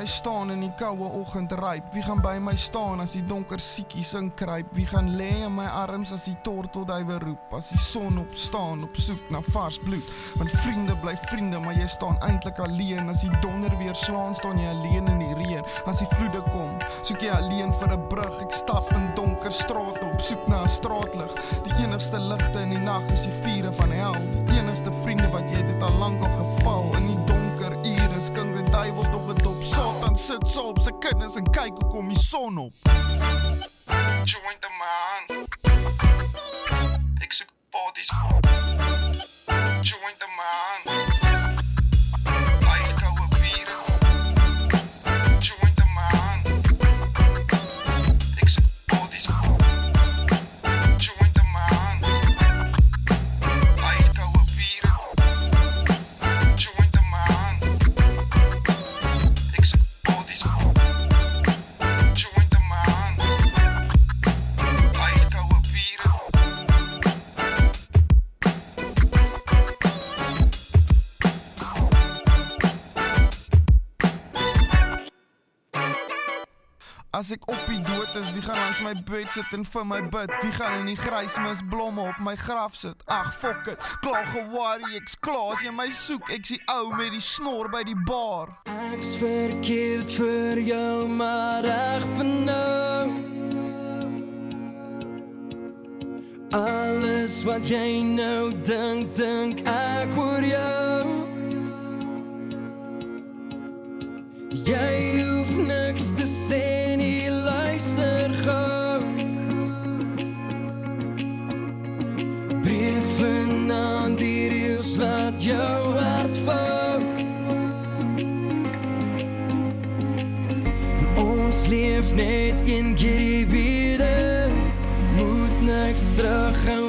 My staan in die koue oggend ryp? Wie gaan by my staan as die donker siekies inkruip? Wie gaan lê in my arms as die tortelduwe roep? As die son opstaan op soek na vars bloed. Want vriende bly vriende, maar jy staan eintlik alleen. As die donder weer slaan, staan jy alleen in die reën. As die vloede kom, soek jy alleen vir 'n brug. Ek stap in donker strate op soek na 'n straatlig. Die enigste ligte in die nag is die vure van hel. Die enigste vriende wat jy het, het al lank al geval in die donker ure. Skink die duiwels nog 'n dop. Satan sit so op sy kinders en kyk hoe kom die son op. Joint in my As ek op die dood is, wie gaan langs my bed sit en vir my bid? Wie gaan in die grys mis blomme op my graf sit? Ag, fuck it. Klaar geworry, ek's klaar as jy my soek. Ek's die ou met die snor by die bar. Ek's verkeerd vir jou, maar reg vir nou. Alles wat jy nou dink, dink ek oor jou. Jy hoef niks te sê nie, luister gou. Breek vanaand die reels, laat jou hart vou. Ons leef net een keer weer Moet niks terughou nie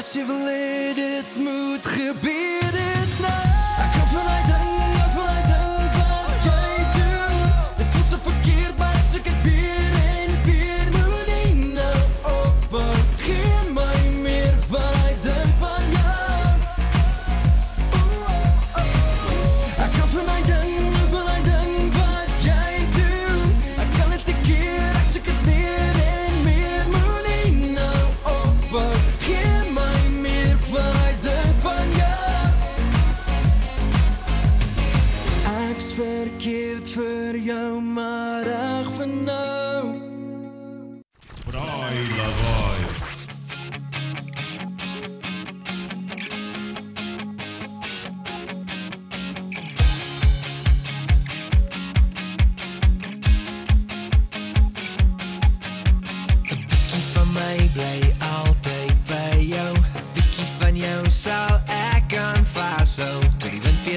jy wil hê dit moet gebeur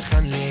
gaan lê,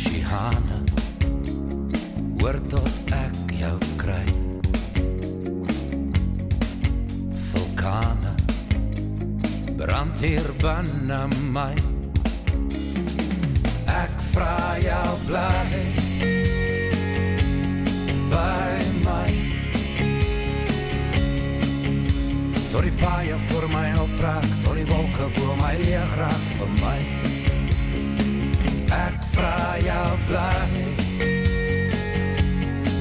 Oceane hoor tot ek jou kry. Vulkane brand hier binne my. Ek vra jou bly by my. Tot die paaie voor my opraak Tot die wolke bo my leeg raak vir my vra jou bly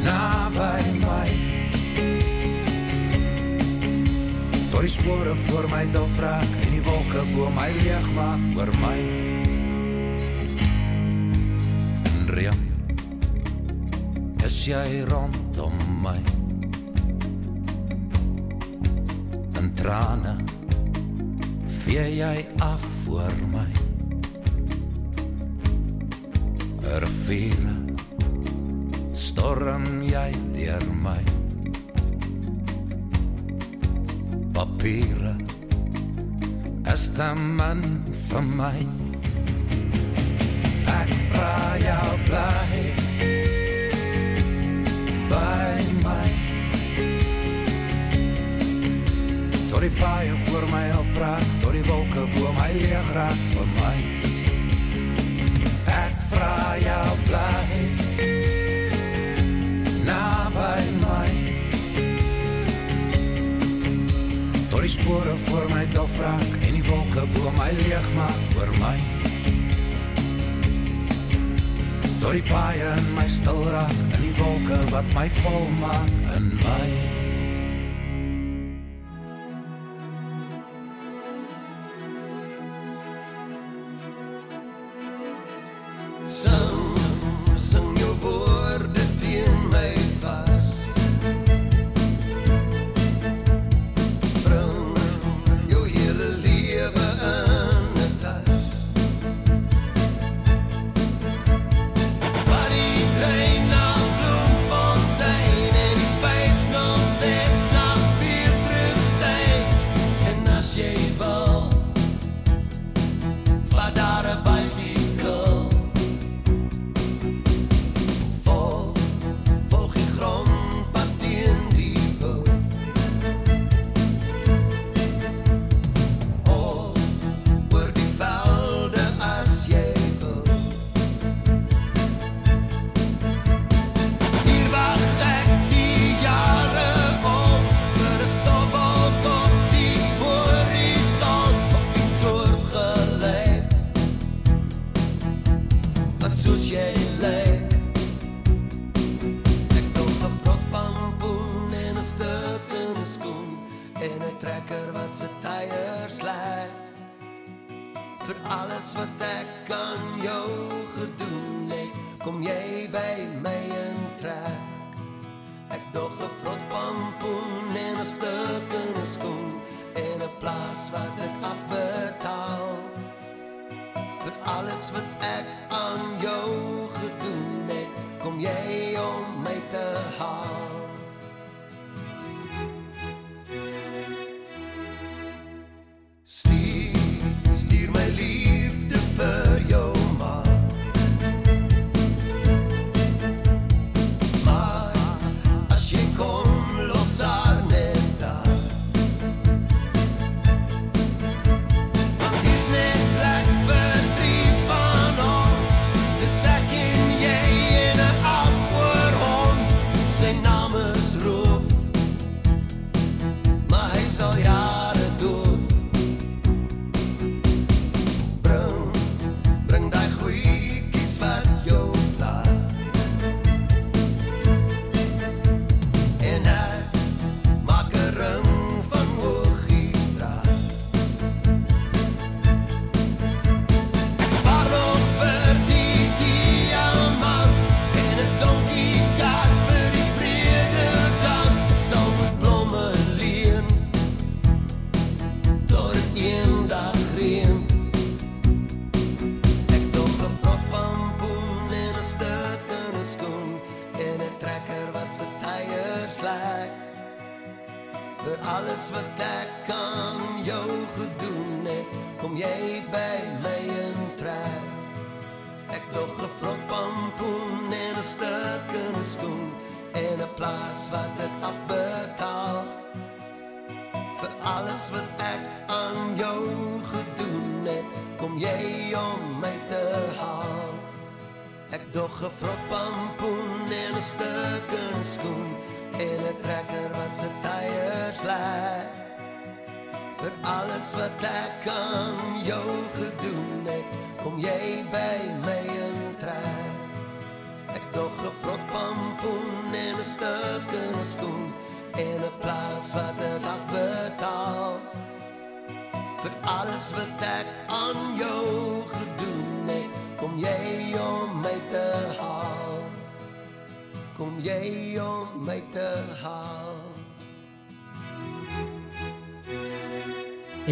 Na by my Tot die spore voor my dof raak En die wolke bo my leeg maak oor my reën is jy rondom my in trane vee jy af voor my riviere storm jy deur my. Papiere is te min vir my Ek vra jou bly by my Tot die paaie voor my opraak Tot die wolke bo my leeg raak En die wolke bo my leeg maak oor my. Door die paaie in my stil raak In die wolke wat my vol maak in my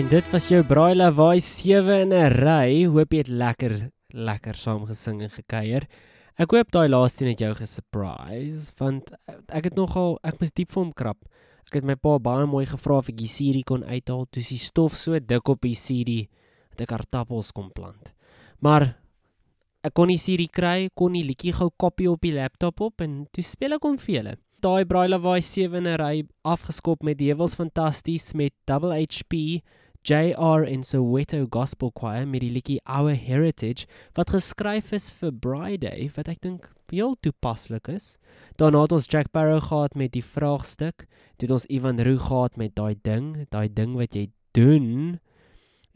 Dit was jou Braai Lawaai 7 in 'n ry. Hoop jy het lekker lekker saam gesing en gekuier. Ek hoop daai laaste een het jou gesurprise want ek het nogal ek moes diep vir hom krap. Ek het my pa baie mooi gevra of ek die CD kon uithaal. Toe is die stof so dik op die CD dat ek aardappels kon plant. Maar ek kon die CD kry, kon die liedjie gou kopie op die laptop op en toe speel ek hom vir julle. Daai Braai Lawaai 7 in 'n ry afgeskop met Dewels Fantasties met Double HP JR en Soweto Gospel Choir met die liedjie Our Heritage wat geskryf is vir Braai Day wat ek dink heel toepaslik is. Daarna het ons Jack Barrow gehad met die vraagstuk. Toe het ons Ivan Roo gehad met daai ding, daai ding wat jy doen.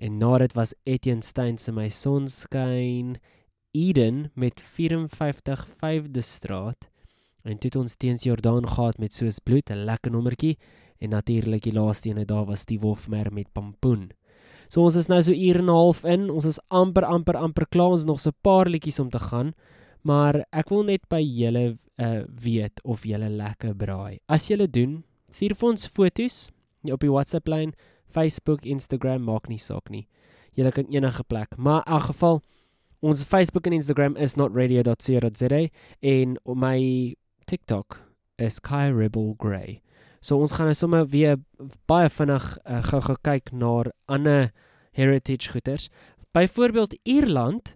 En na dit was Etienne Steyn se My Sonskyn Eden met 54 5de Straat. En toe het ons teens Jordaan gehad met Soos Bloed, 'n lekker nommertjie en natuurlik die laaste een daar was die Wolfmer met Pampoen. So ons is nou so uur en 'n half in. Ons is amper amper amper klaar. Ons het nog so 'n paar liedjies om te gaan. Maar ek wil net by julle uh weet of julle lekker braai. As julle doen, stuur vir ons foto's op die WhatsApp lyn, Facebook, Instagram, maak nie saak nie. Julle kan enige plek. Maar in elk geval ons Facebook en Instagram is notradio.co.za en my TikTok is Kai Rebel Grey. So ons gaan nou sommer weer baie vinnig uh, gou-gou kyk na ander heritage goeders. Byvoorbeeld Ierland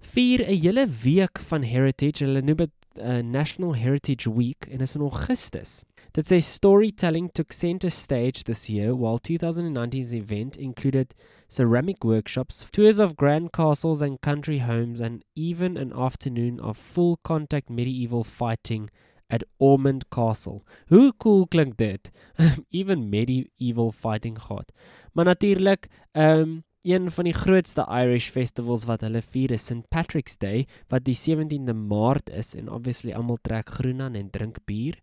vier 'n hele week van heritage. Hulle noem dit uh, National Heritage Week en is in Augustus. Dit sê storytelling took center stage this year while 2019's event included ceramic workshops, tours of grand castles and country homes and even an afternoon of full contact medieval fighting at Ormond Castle. Hoe cool klink dit? Um, even medieval fighting gehad. Maar natuurlik, ehm um, een van die grootste Irish festivals wat hulle vier is St Patrick's Day wat die 17de Maart is en obviously almal trek groen aan en drink bier.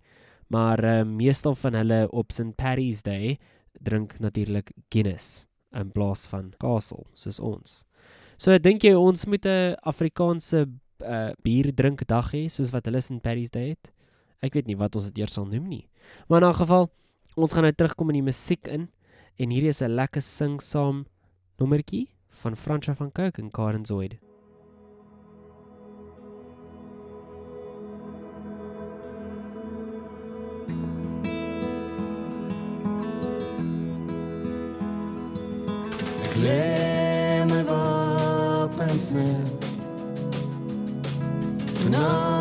Maar uh, meestal van hulle op St Paddy's Day drink natuurlik Guinness in plaas van Castle soos ons. So dink jy ons moet 'n Afrikaanse uh, bier drink dag hê soos wat hulle St Paddy's Day het? Ek weet nie wat ons dit eers sal noem nie. Maar in 'n geval, ons gaan nou terugkom in die musiek in en hierdie is 'n lekker sing saam nommertjie van Fransja van Cooke en Karen Zoid. Ek lê my wapens neer. Vanaand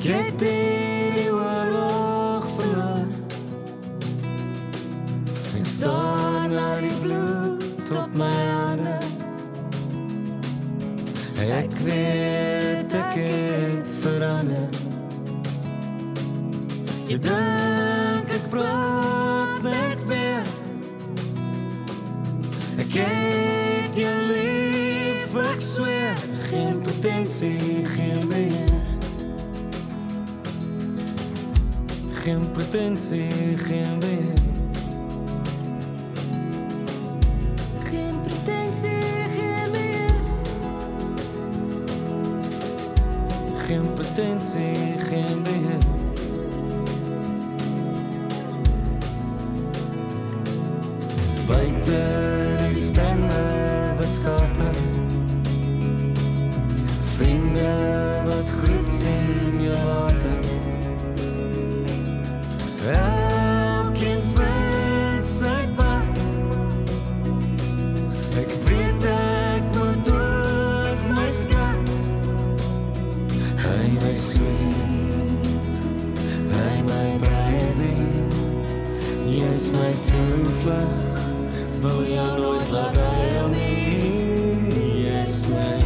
Ek het hierdie oorlog verloor Ek staar na die bloed op my hande. Ek weet ek het verander. Jy dink ek praat Geen pretensie, geen meer. Geen pretensie, geen meer. Geen pretensie, geen meer. vlug wil jou nooit laat huil nie. Jy's my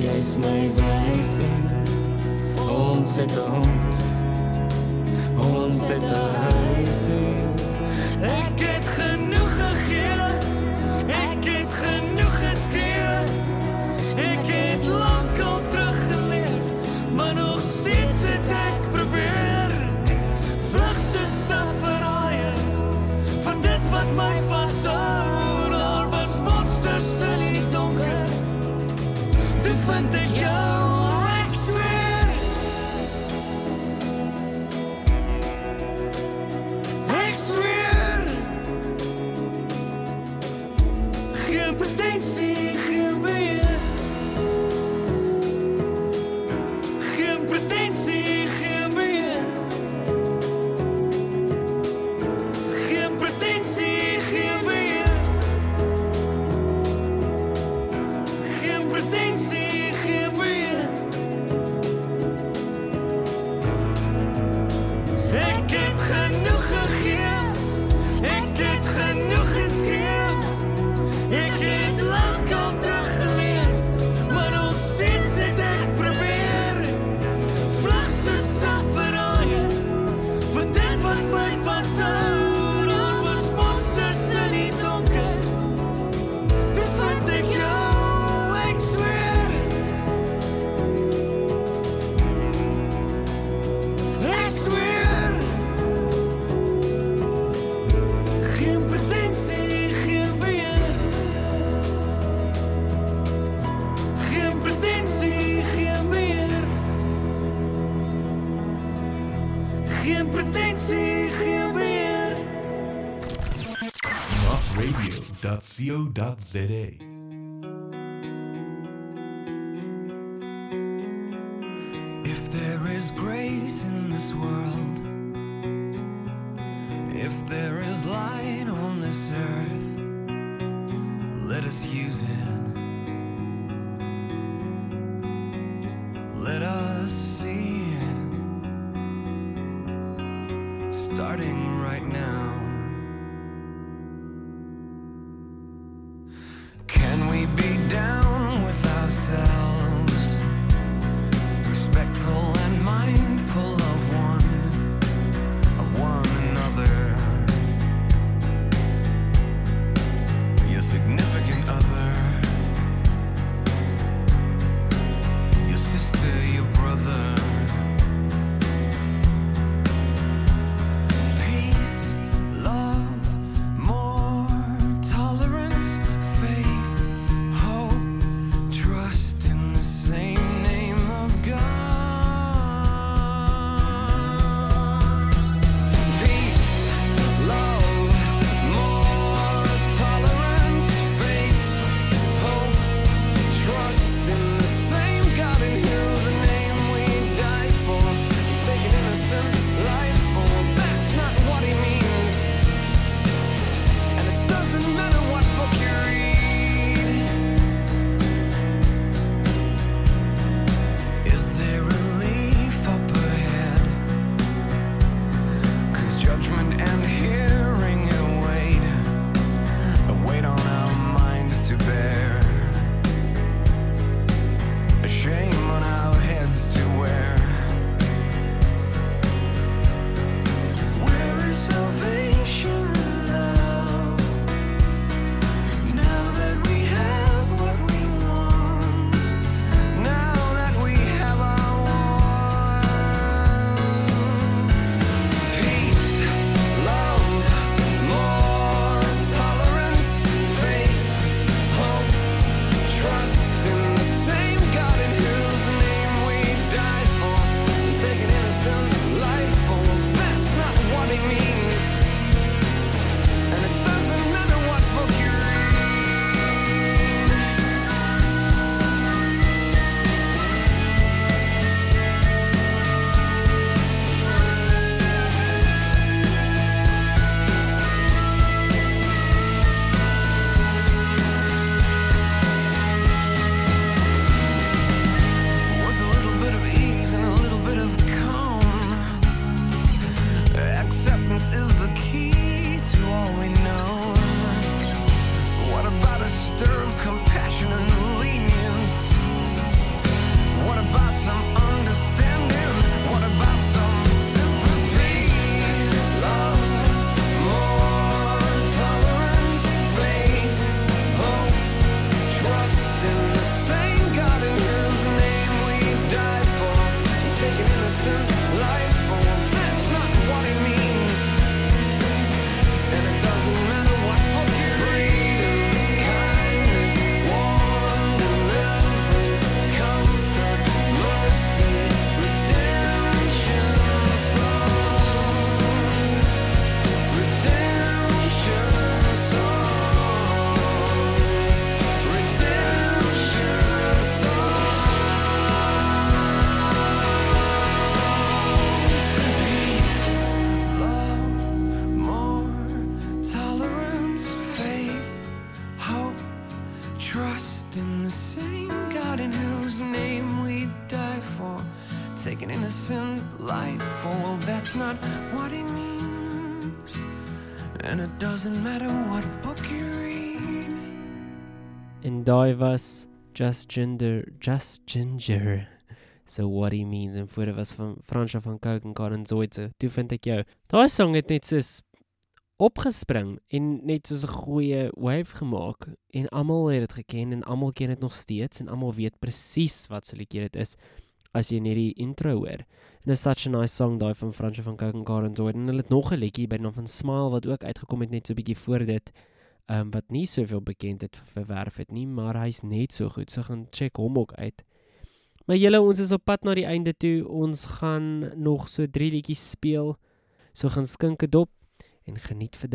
jy's my wyse. Ons het 'n hond ons het 'n huis ek het ge www.za. Daai was Just Ginger, Just Ginger. So what he means en voor was van Fransja van Cooke en Karen Zoidse. Toe vind ek jou. Daai song het net soos opgespring en net soos 'n goeie wave gemaak en almal het dit geken en almal ken dit nog steeds en almal weet presies wat se liedjie dit is as jy net die intro hoor. En it's such a nice song daai van Fransja van Cooke en Karen Zoid en hulle het nog 'n liedjie by naam van Smile wat ook uitgekom het net so 'n bietjie voor dit um, wat nie soveel bekendheid verwerf het nie, maar hy's net so goed. So gaan check hom ook uit. Maar julle, ons is op pad na die einde toe. Ons gaan nog so 3 liedjies speel. So gaan skink dit op en geniet vir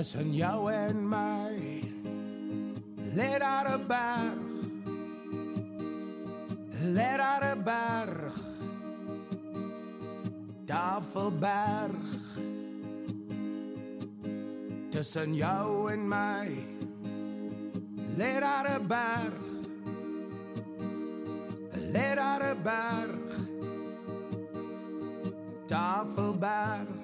Dousie. Tussen jou en my lê daar 'n berg. Lê daar 'n berg. Tafelberg. Tussen jou en my lê daar 'n berg. Lê daar 'n berg. Tafelberg.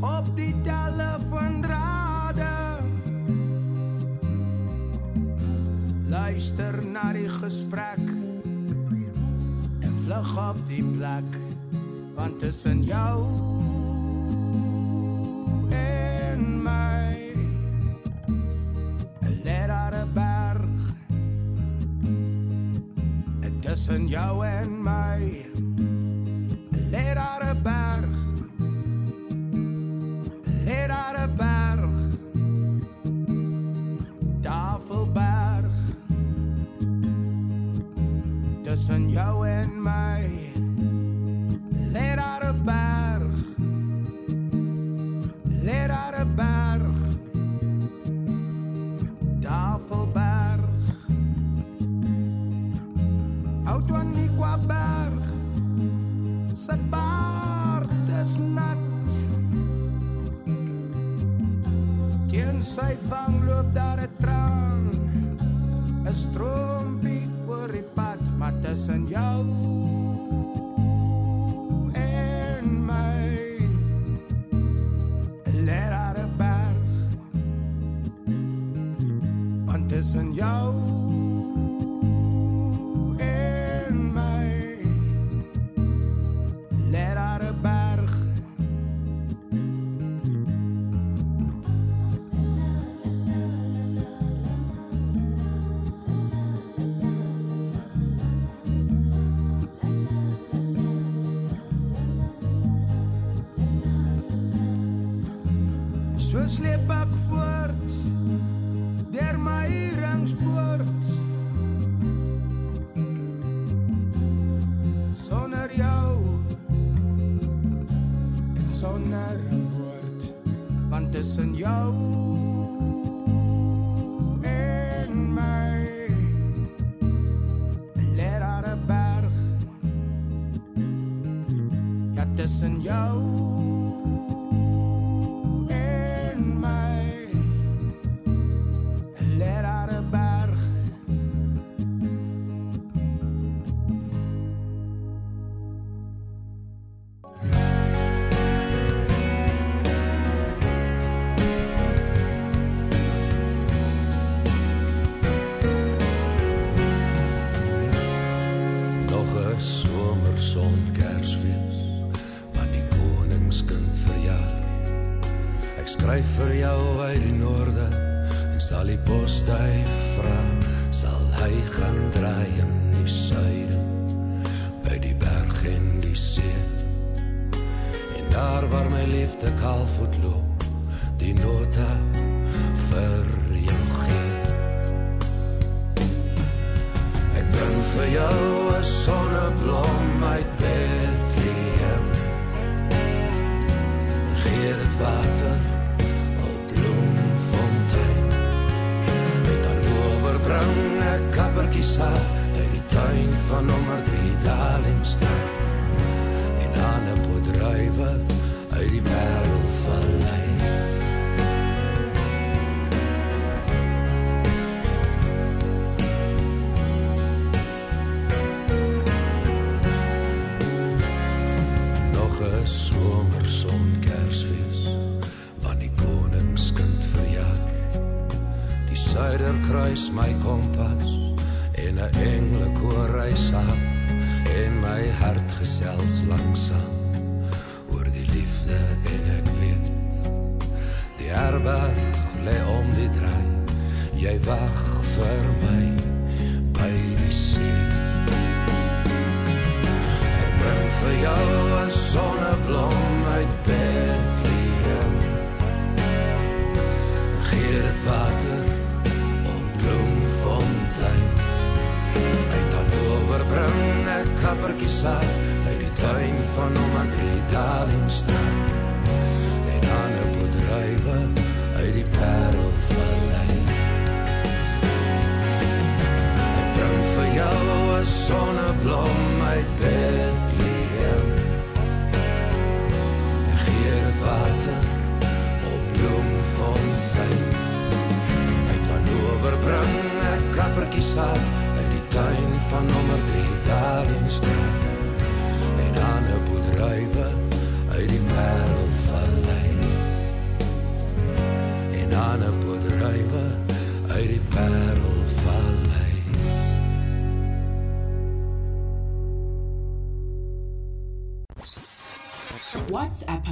Op die telefoondrade luister na die gesprek en vlug op die plek want tussen jou en my lê daar 'n berg. En tussen jou en daar 'n berg lê daar 'n berg Tafelberg. Tussen jou en my sy vang loop daar 'n traan 'n stroompie oor die pad maar tussen jou en my lê daar 'n berg want tussen jou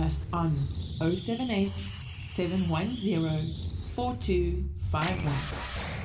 us on 078 710 4251.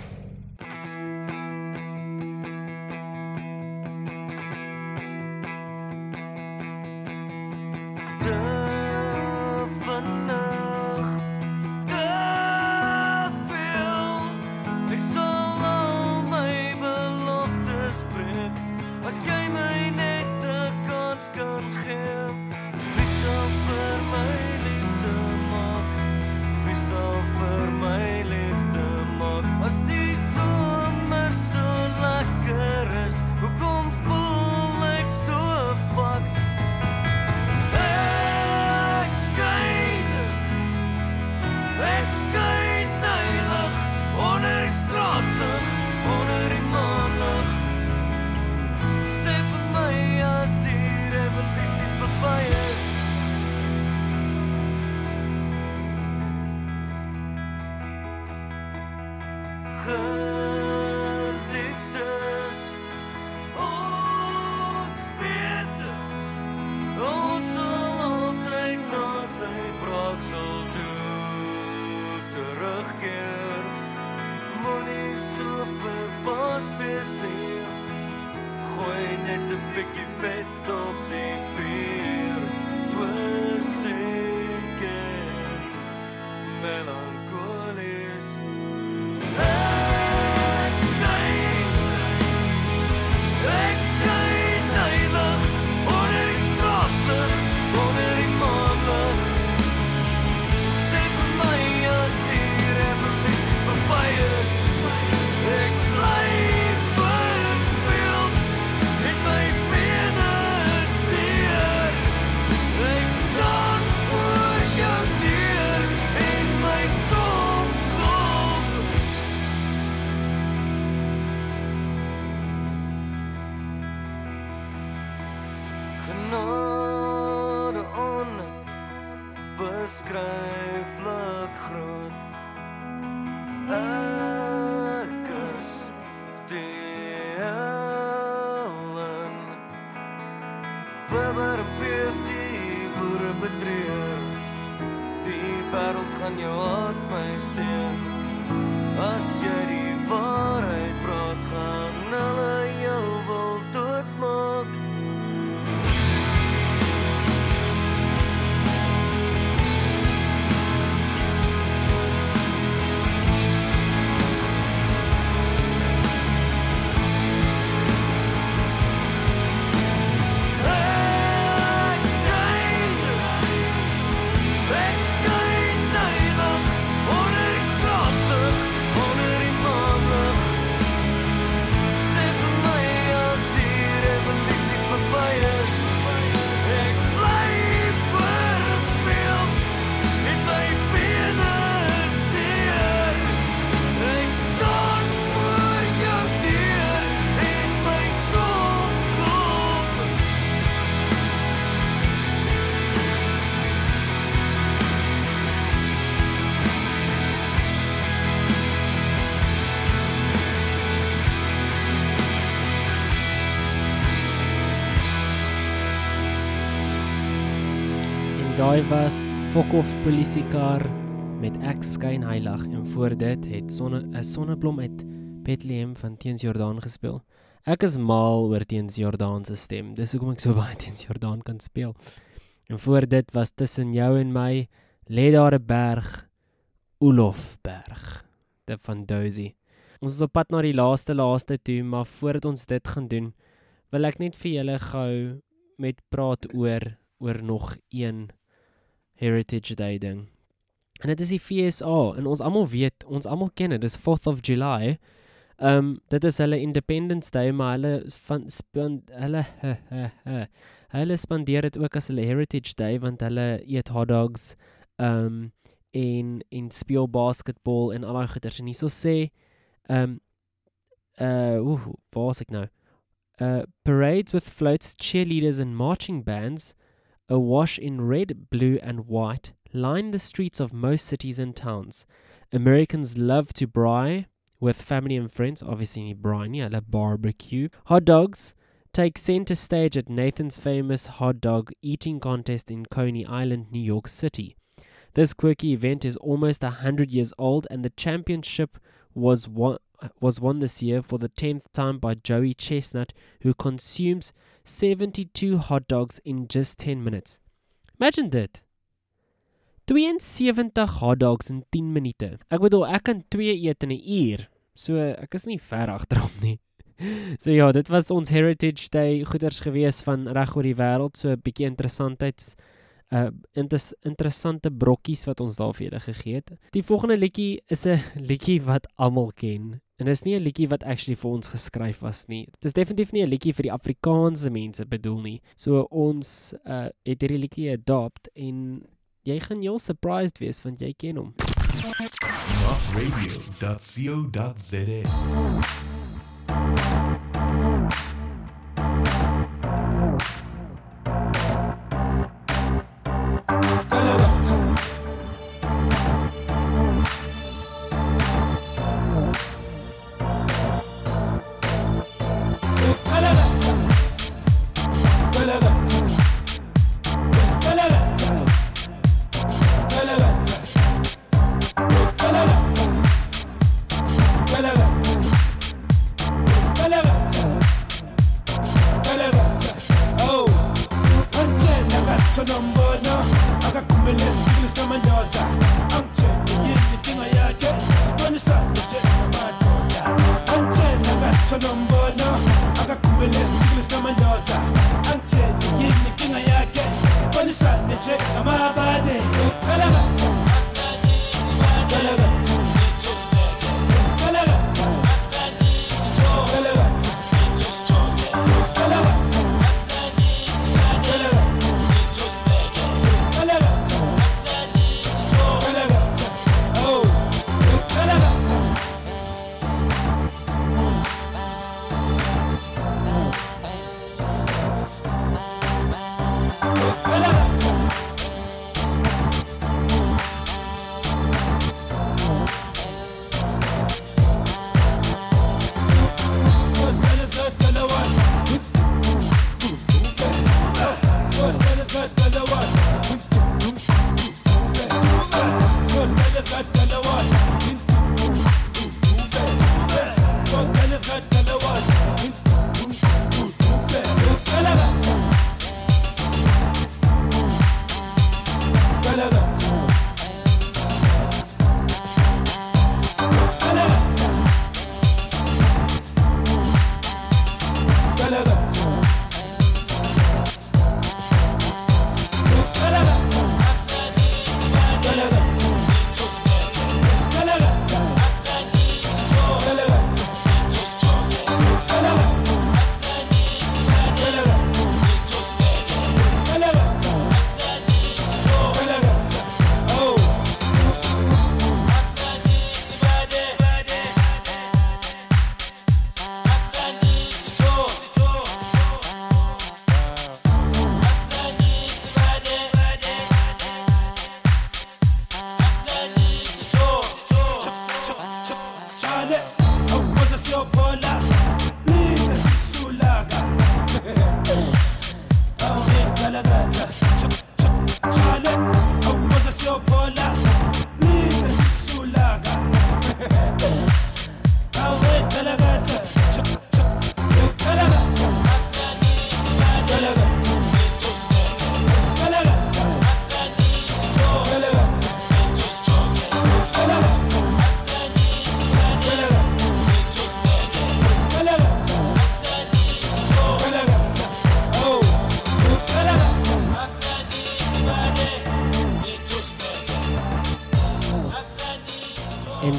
Daai was Fok of polisiekar met Ek skyn heilig en voor dit het sonne 'n sonneblom uit Bethlehem van Teens Jordaan gespeel. Ek is mal oor Teens Jordaan se stem. Dis hoekom ek so baie Teens Jordaan kan speel. En voor dit was tussen jou en my lê daar 'n berg Olofberg. Dit van Dozy. Ons is op pad na die laaste laaste toe, maar voordat ons dit gaan doen, wil ek net vir julle gou met praat oor oor nog een Heritage Day ding. En dit is die FSA en ons almal weet, ons almal ken dit, dis 4th of July. Ehm um, dit is hulle Independence Day, maar hulle van span hulle hulle spandeer dit ook as hulle Heritage Day want hulle eet hot dogs ehm um, en en speel basketbal en al daai goeters en hierso sê ehm um, uh ooh, waar is ek nou? Uh parades with floats, cheerleaders and marching bands awash in red, blue and white line the streets of most cities and towns. Americans love to braai with family and friends, obviously braai nie, hulle barbecue. Hot dogs take center stage at Nathan's famous hot dog eating contest in Coney Island, New York City. This quirky event is almost a hundred years old, and the championship was won, was won this year for the tenth time by Joey Chestnut, who consumes 72 hot dogs in just 10 minutes. Imagine dit. 72 hot dogs in 10 minute. Ek bedoel, ek kan 2 eet in 'n uur. So ek is nie ver agterop nie. So ja, dit was ons Heritage Day goeders gewees van reg oor die wêreld, so 'n bietjie interessantheids uh inter interessante brokkies wat ons daar vir julle gegee het. Die volgende liedjie is 'n liedjie wat almal ken. En dis nie 'n liedjie wat actually vir ons geskryf was nie. Dis definitief nie 'n liedjie vir die Afrikaanse mense bedoel nie. So ons uh het hierdie liedjie adopt en jy gaan heel surprised wees want jy ken hom. Rockradio.co.za uthanombona akagume nesipili sikamandoza angithengiye inkinga yakhe? Sibonisane njengamadoda angitshena ngathanombona akagume nesipili sikamandoza angithengiye inkinga yakhe? Sibonisane njengamabade ukhalabathi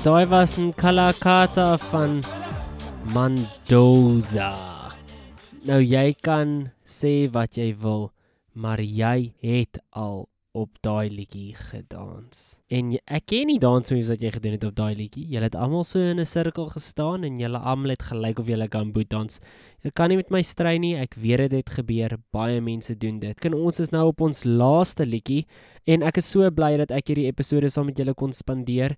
daai was 'n Kalakata van Mendoza. Nou jy kan sê wat jy wil, maar jy het al op daai liedjie gedans. En jy, ek ken nie dansmoves wat jy gedoen het op daai liedjie. Julle het almal so in 'n sirkel gestaan en julle almal het gelyk of julle kan boet dans. Jy kan nie met my stry nie. Ek weet dit het gebeur. Baie mense doen dit. Kan ons is nou op ons laaste liedjie en ek is so bly dat ek hierdie episode saam met julle kon spandeer.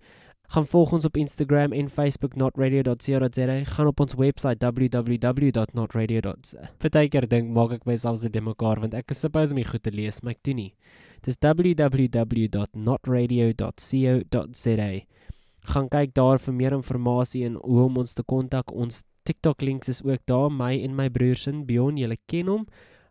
Gaan volg ons op Instagram en Facebook notradio.co.za. Gaan op ons webwerf www.notradio.co.za. Partykeer dink maak ek myself se mekaar want ek is suppose om dit goed te lees, maar ek doen nie. Dis www.notradio.co.za. Gaan kyk daar vir meer inligting en hoe om ons te kontak. Ons TikTok links is ook daar, my en my broer se Bion, julle ken hom.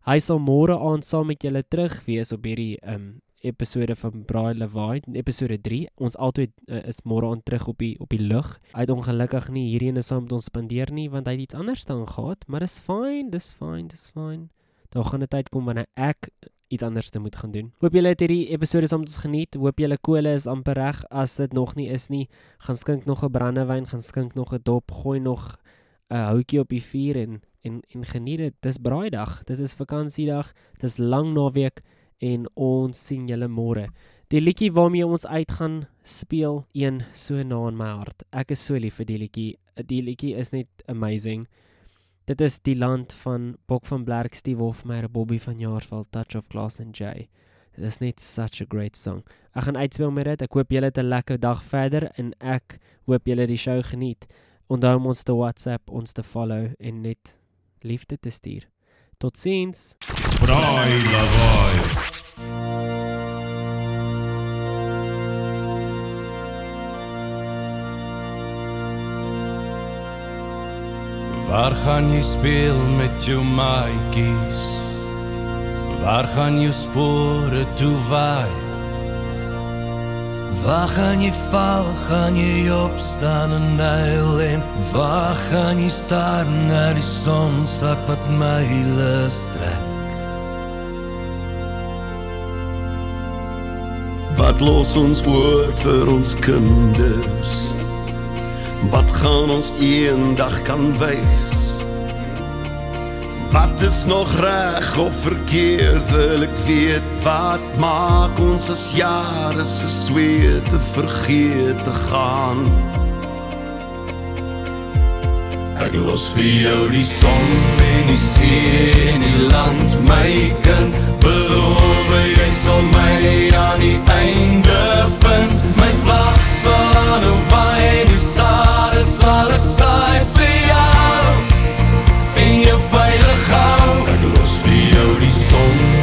Hy sal môre aand saam met julle terug wees op hierdie um episode van Braai Lewaai, episode 3. Ons altyd uh, is môre aand terug op die op die lug. Hy het ongelukkig nie hierheen saam met ons spandeer nie want hy het iets anders dan gehad, maar dis fyn, dis fyn, dis fyn. Daar gaan 'n tyd kom wanneer ek iets anders te moet gaan doen. Hoop julle het hierdie episode saam met ons geniet. Hoop julle kole is amper reg. As dit nog nie is nie, gaan skink nog 'n brandewyn, gaan skink nog 'n dop, gooi nog 'n houtjie op die vuur en en en geniet dit. Dis braaidag. Dit is vakansiedag. Dis lang naweek en ons sien julle môre. Die liedjie waarmee ons uit gaan speel, een so na in my hart. Ek is so lief vir die liedjie. Die liedjie is net amazing. Dit is die land van Bok van Blerk, Steve Hofmeyer, Bobby van Jaarsveld, Touch of Glass and Jay. Dit is net such a great song. Ek gaan uitspeel met dit. Ek hoop julle het 'n lekker dag verder en ek hoop julle die show geniet. Onthou ons te WhatsApp, ons te follow en net liefde te stuur. Totsiens. Braai lawaai. Waar gaan jy speel met jou maatjies? Waar gaan jou spore toe waai? Waar gaan jy val, gaan jy opstaan en huil en waar gaan jy staar na die son sak wat myle strek? Wat los ons oor vir ons kinders? Wat gaan ons eendag kan wys? Wat is nog reg of verkeerd wil ek weet wat maak ons as jare se sweete vergeet te gaan Ek los vir jou die son en die see en die land my kind beloof jy sal my aan die einde vind. My vlag sal aanhou waai die sade sal ek saai vir jou. En jou veilig hou. Ek los vir jou die son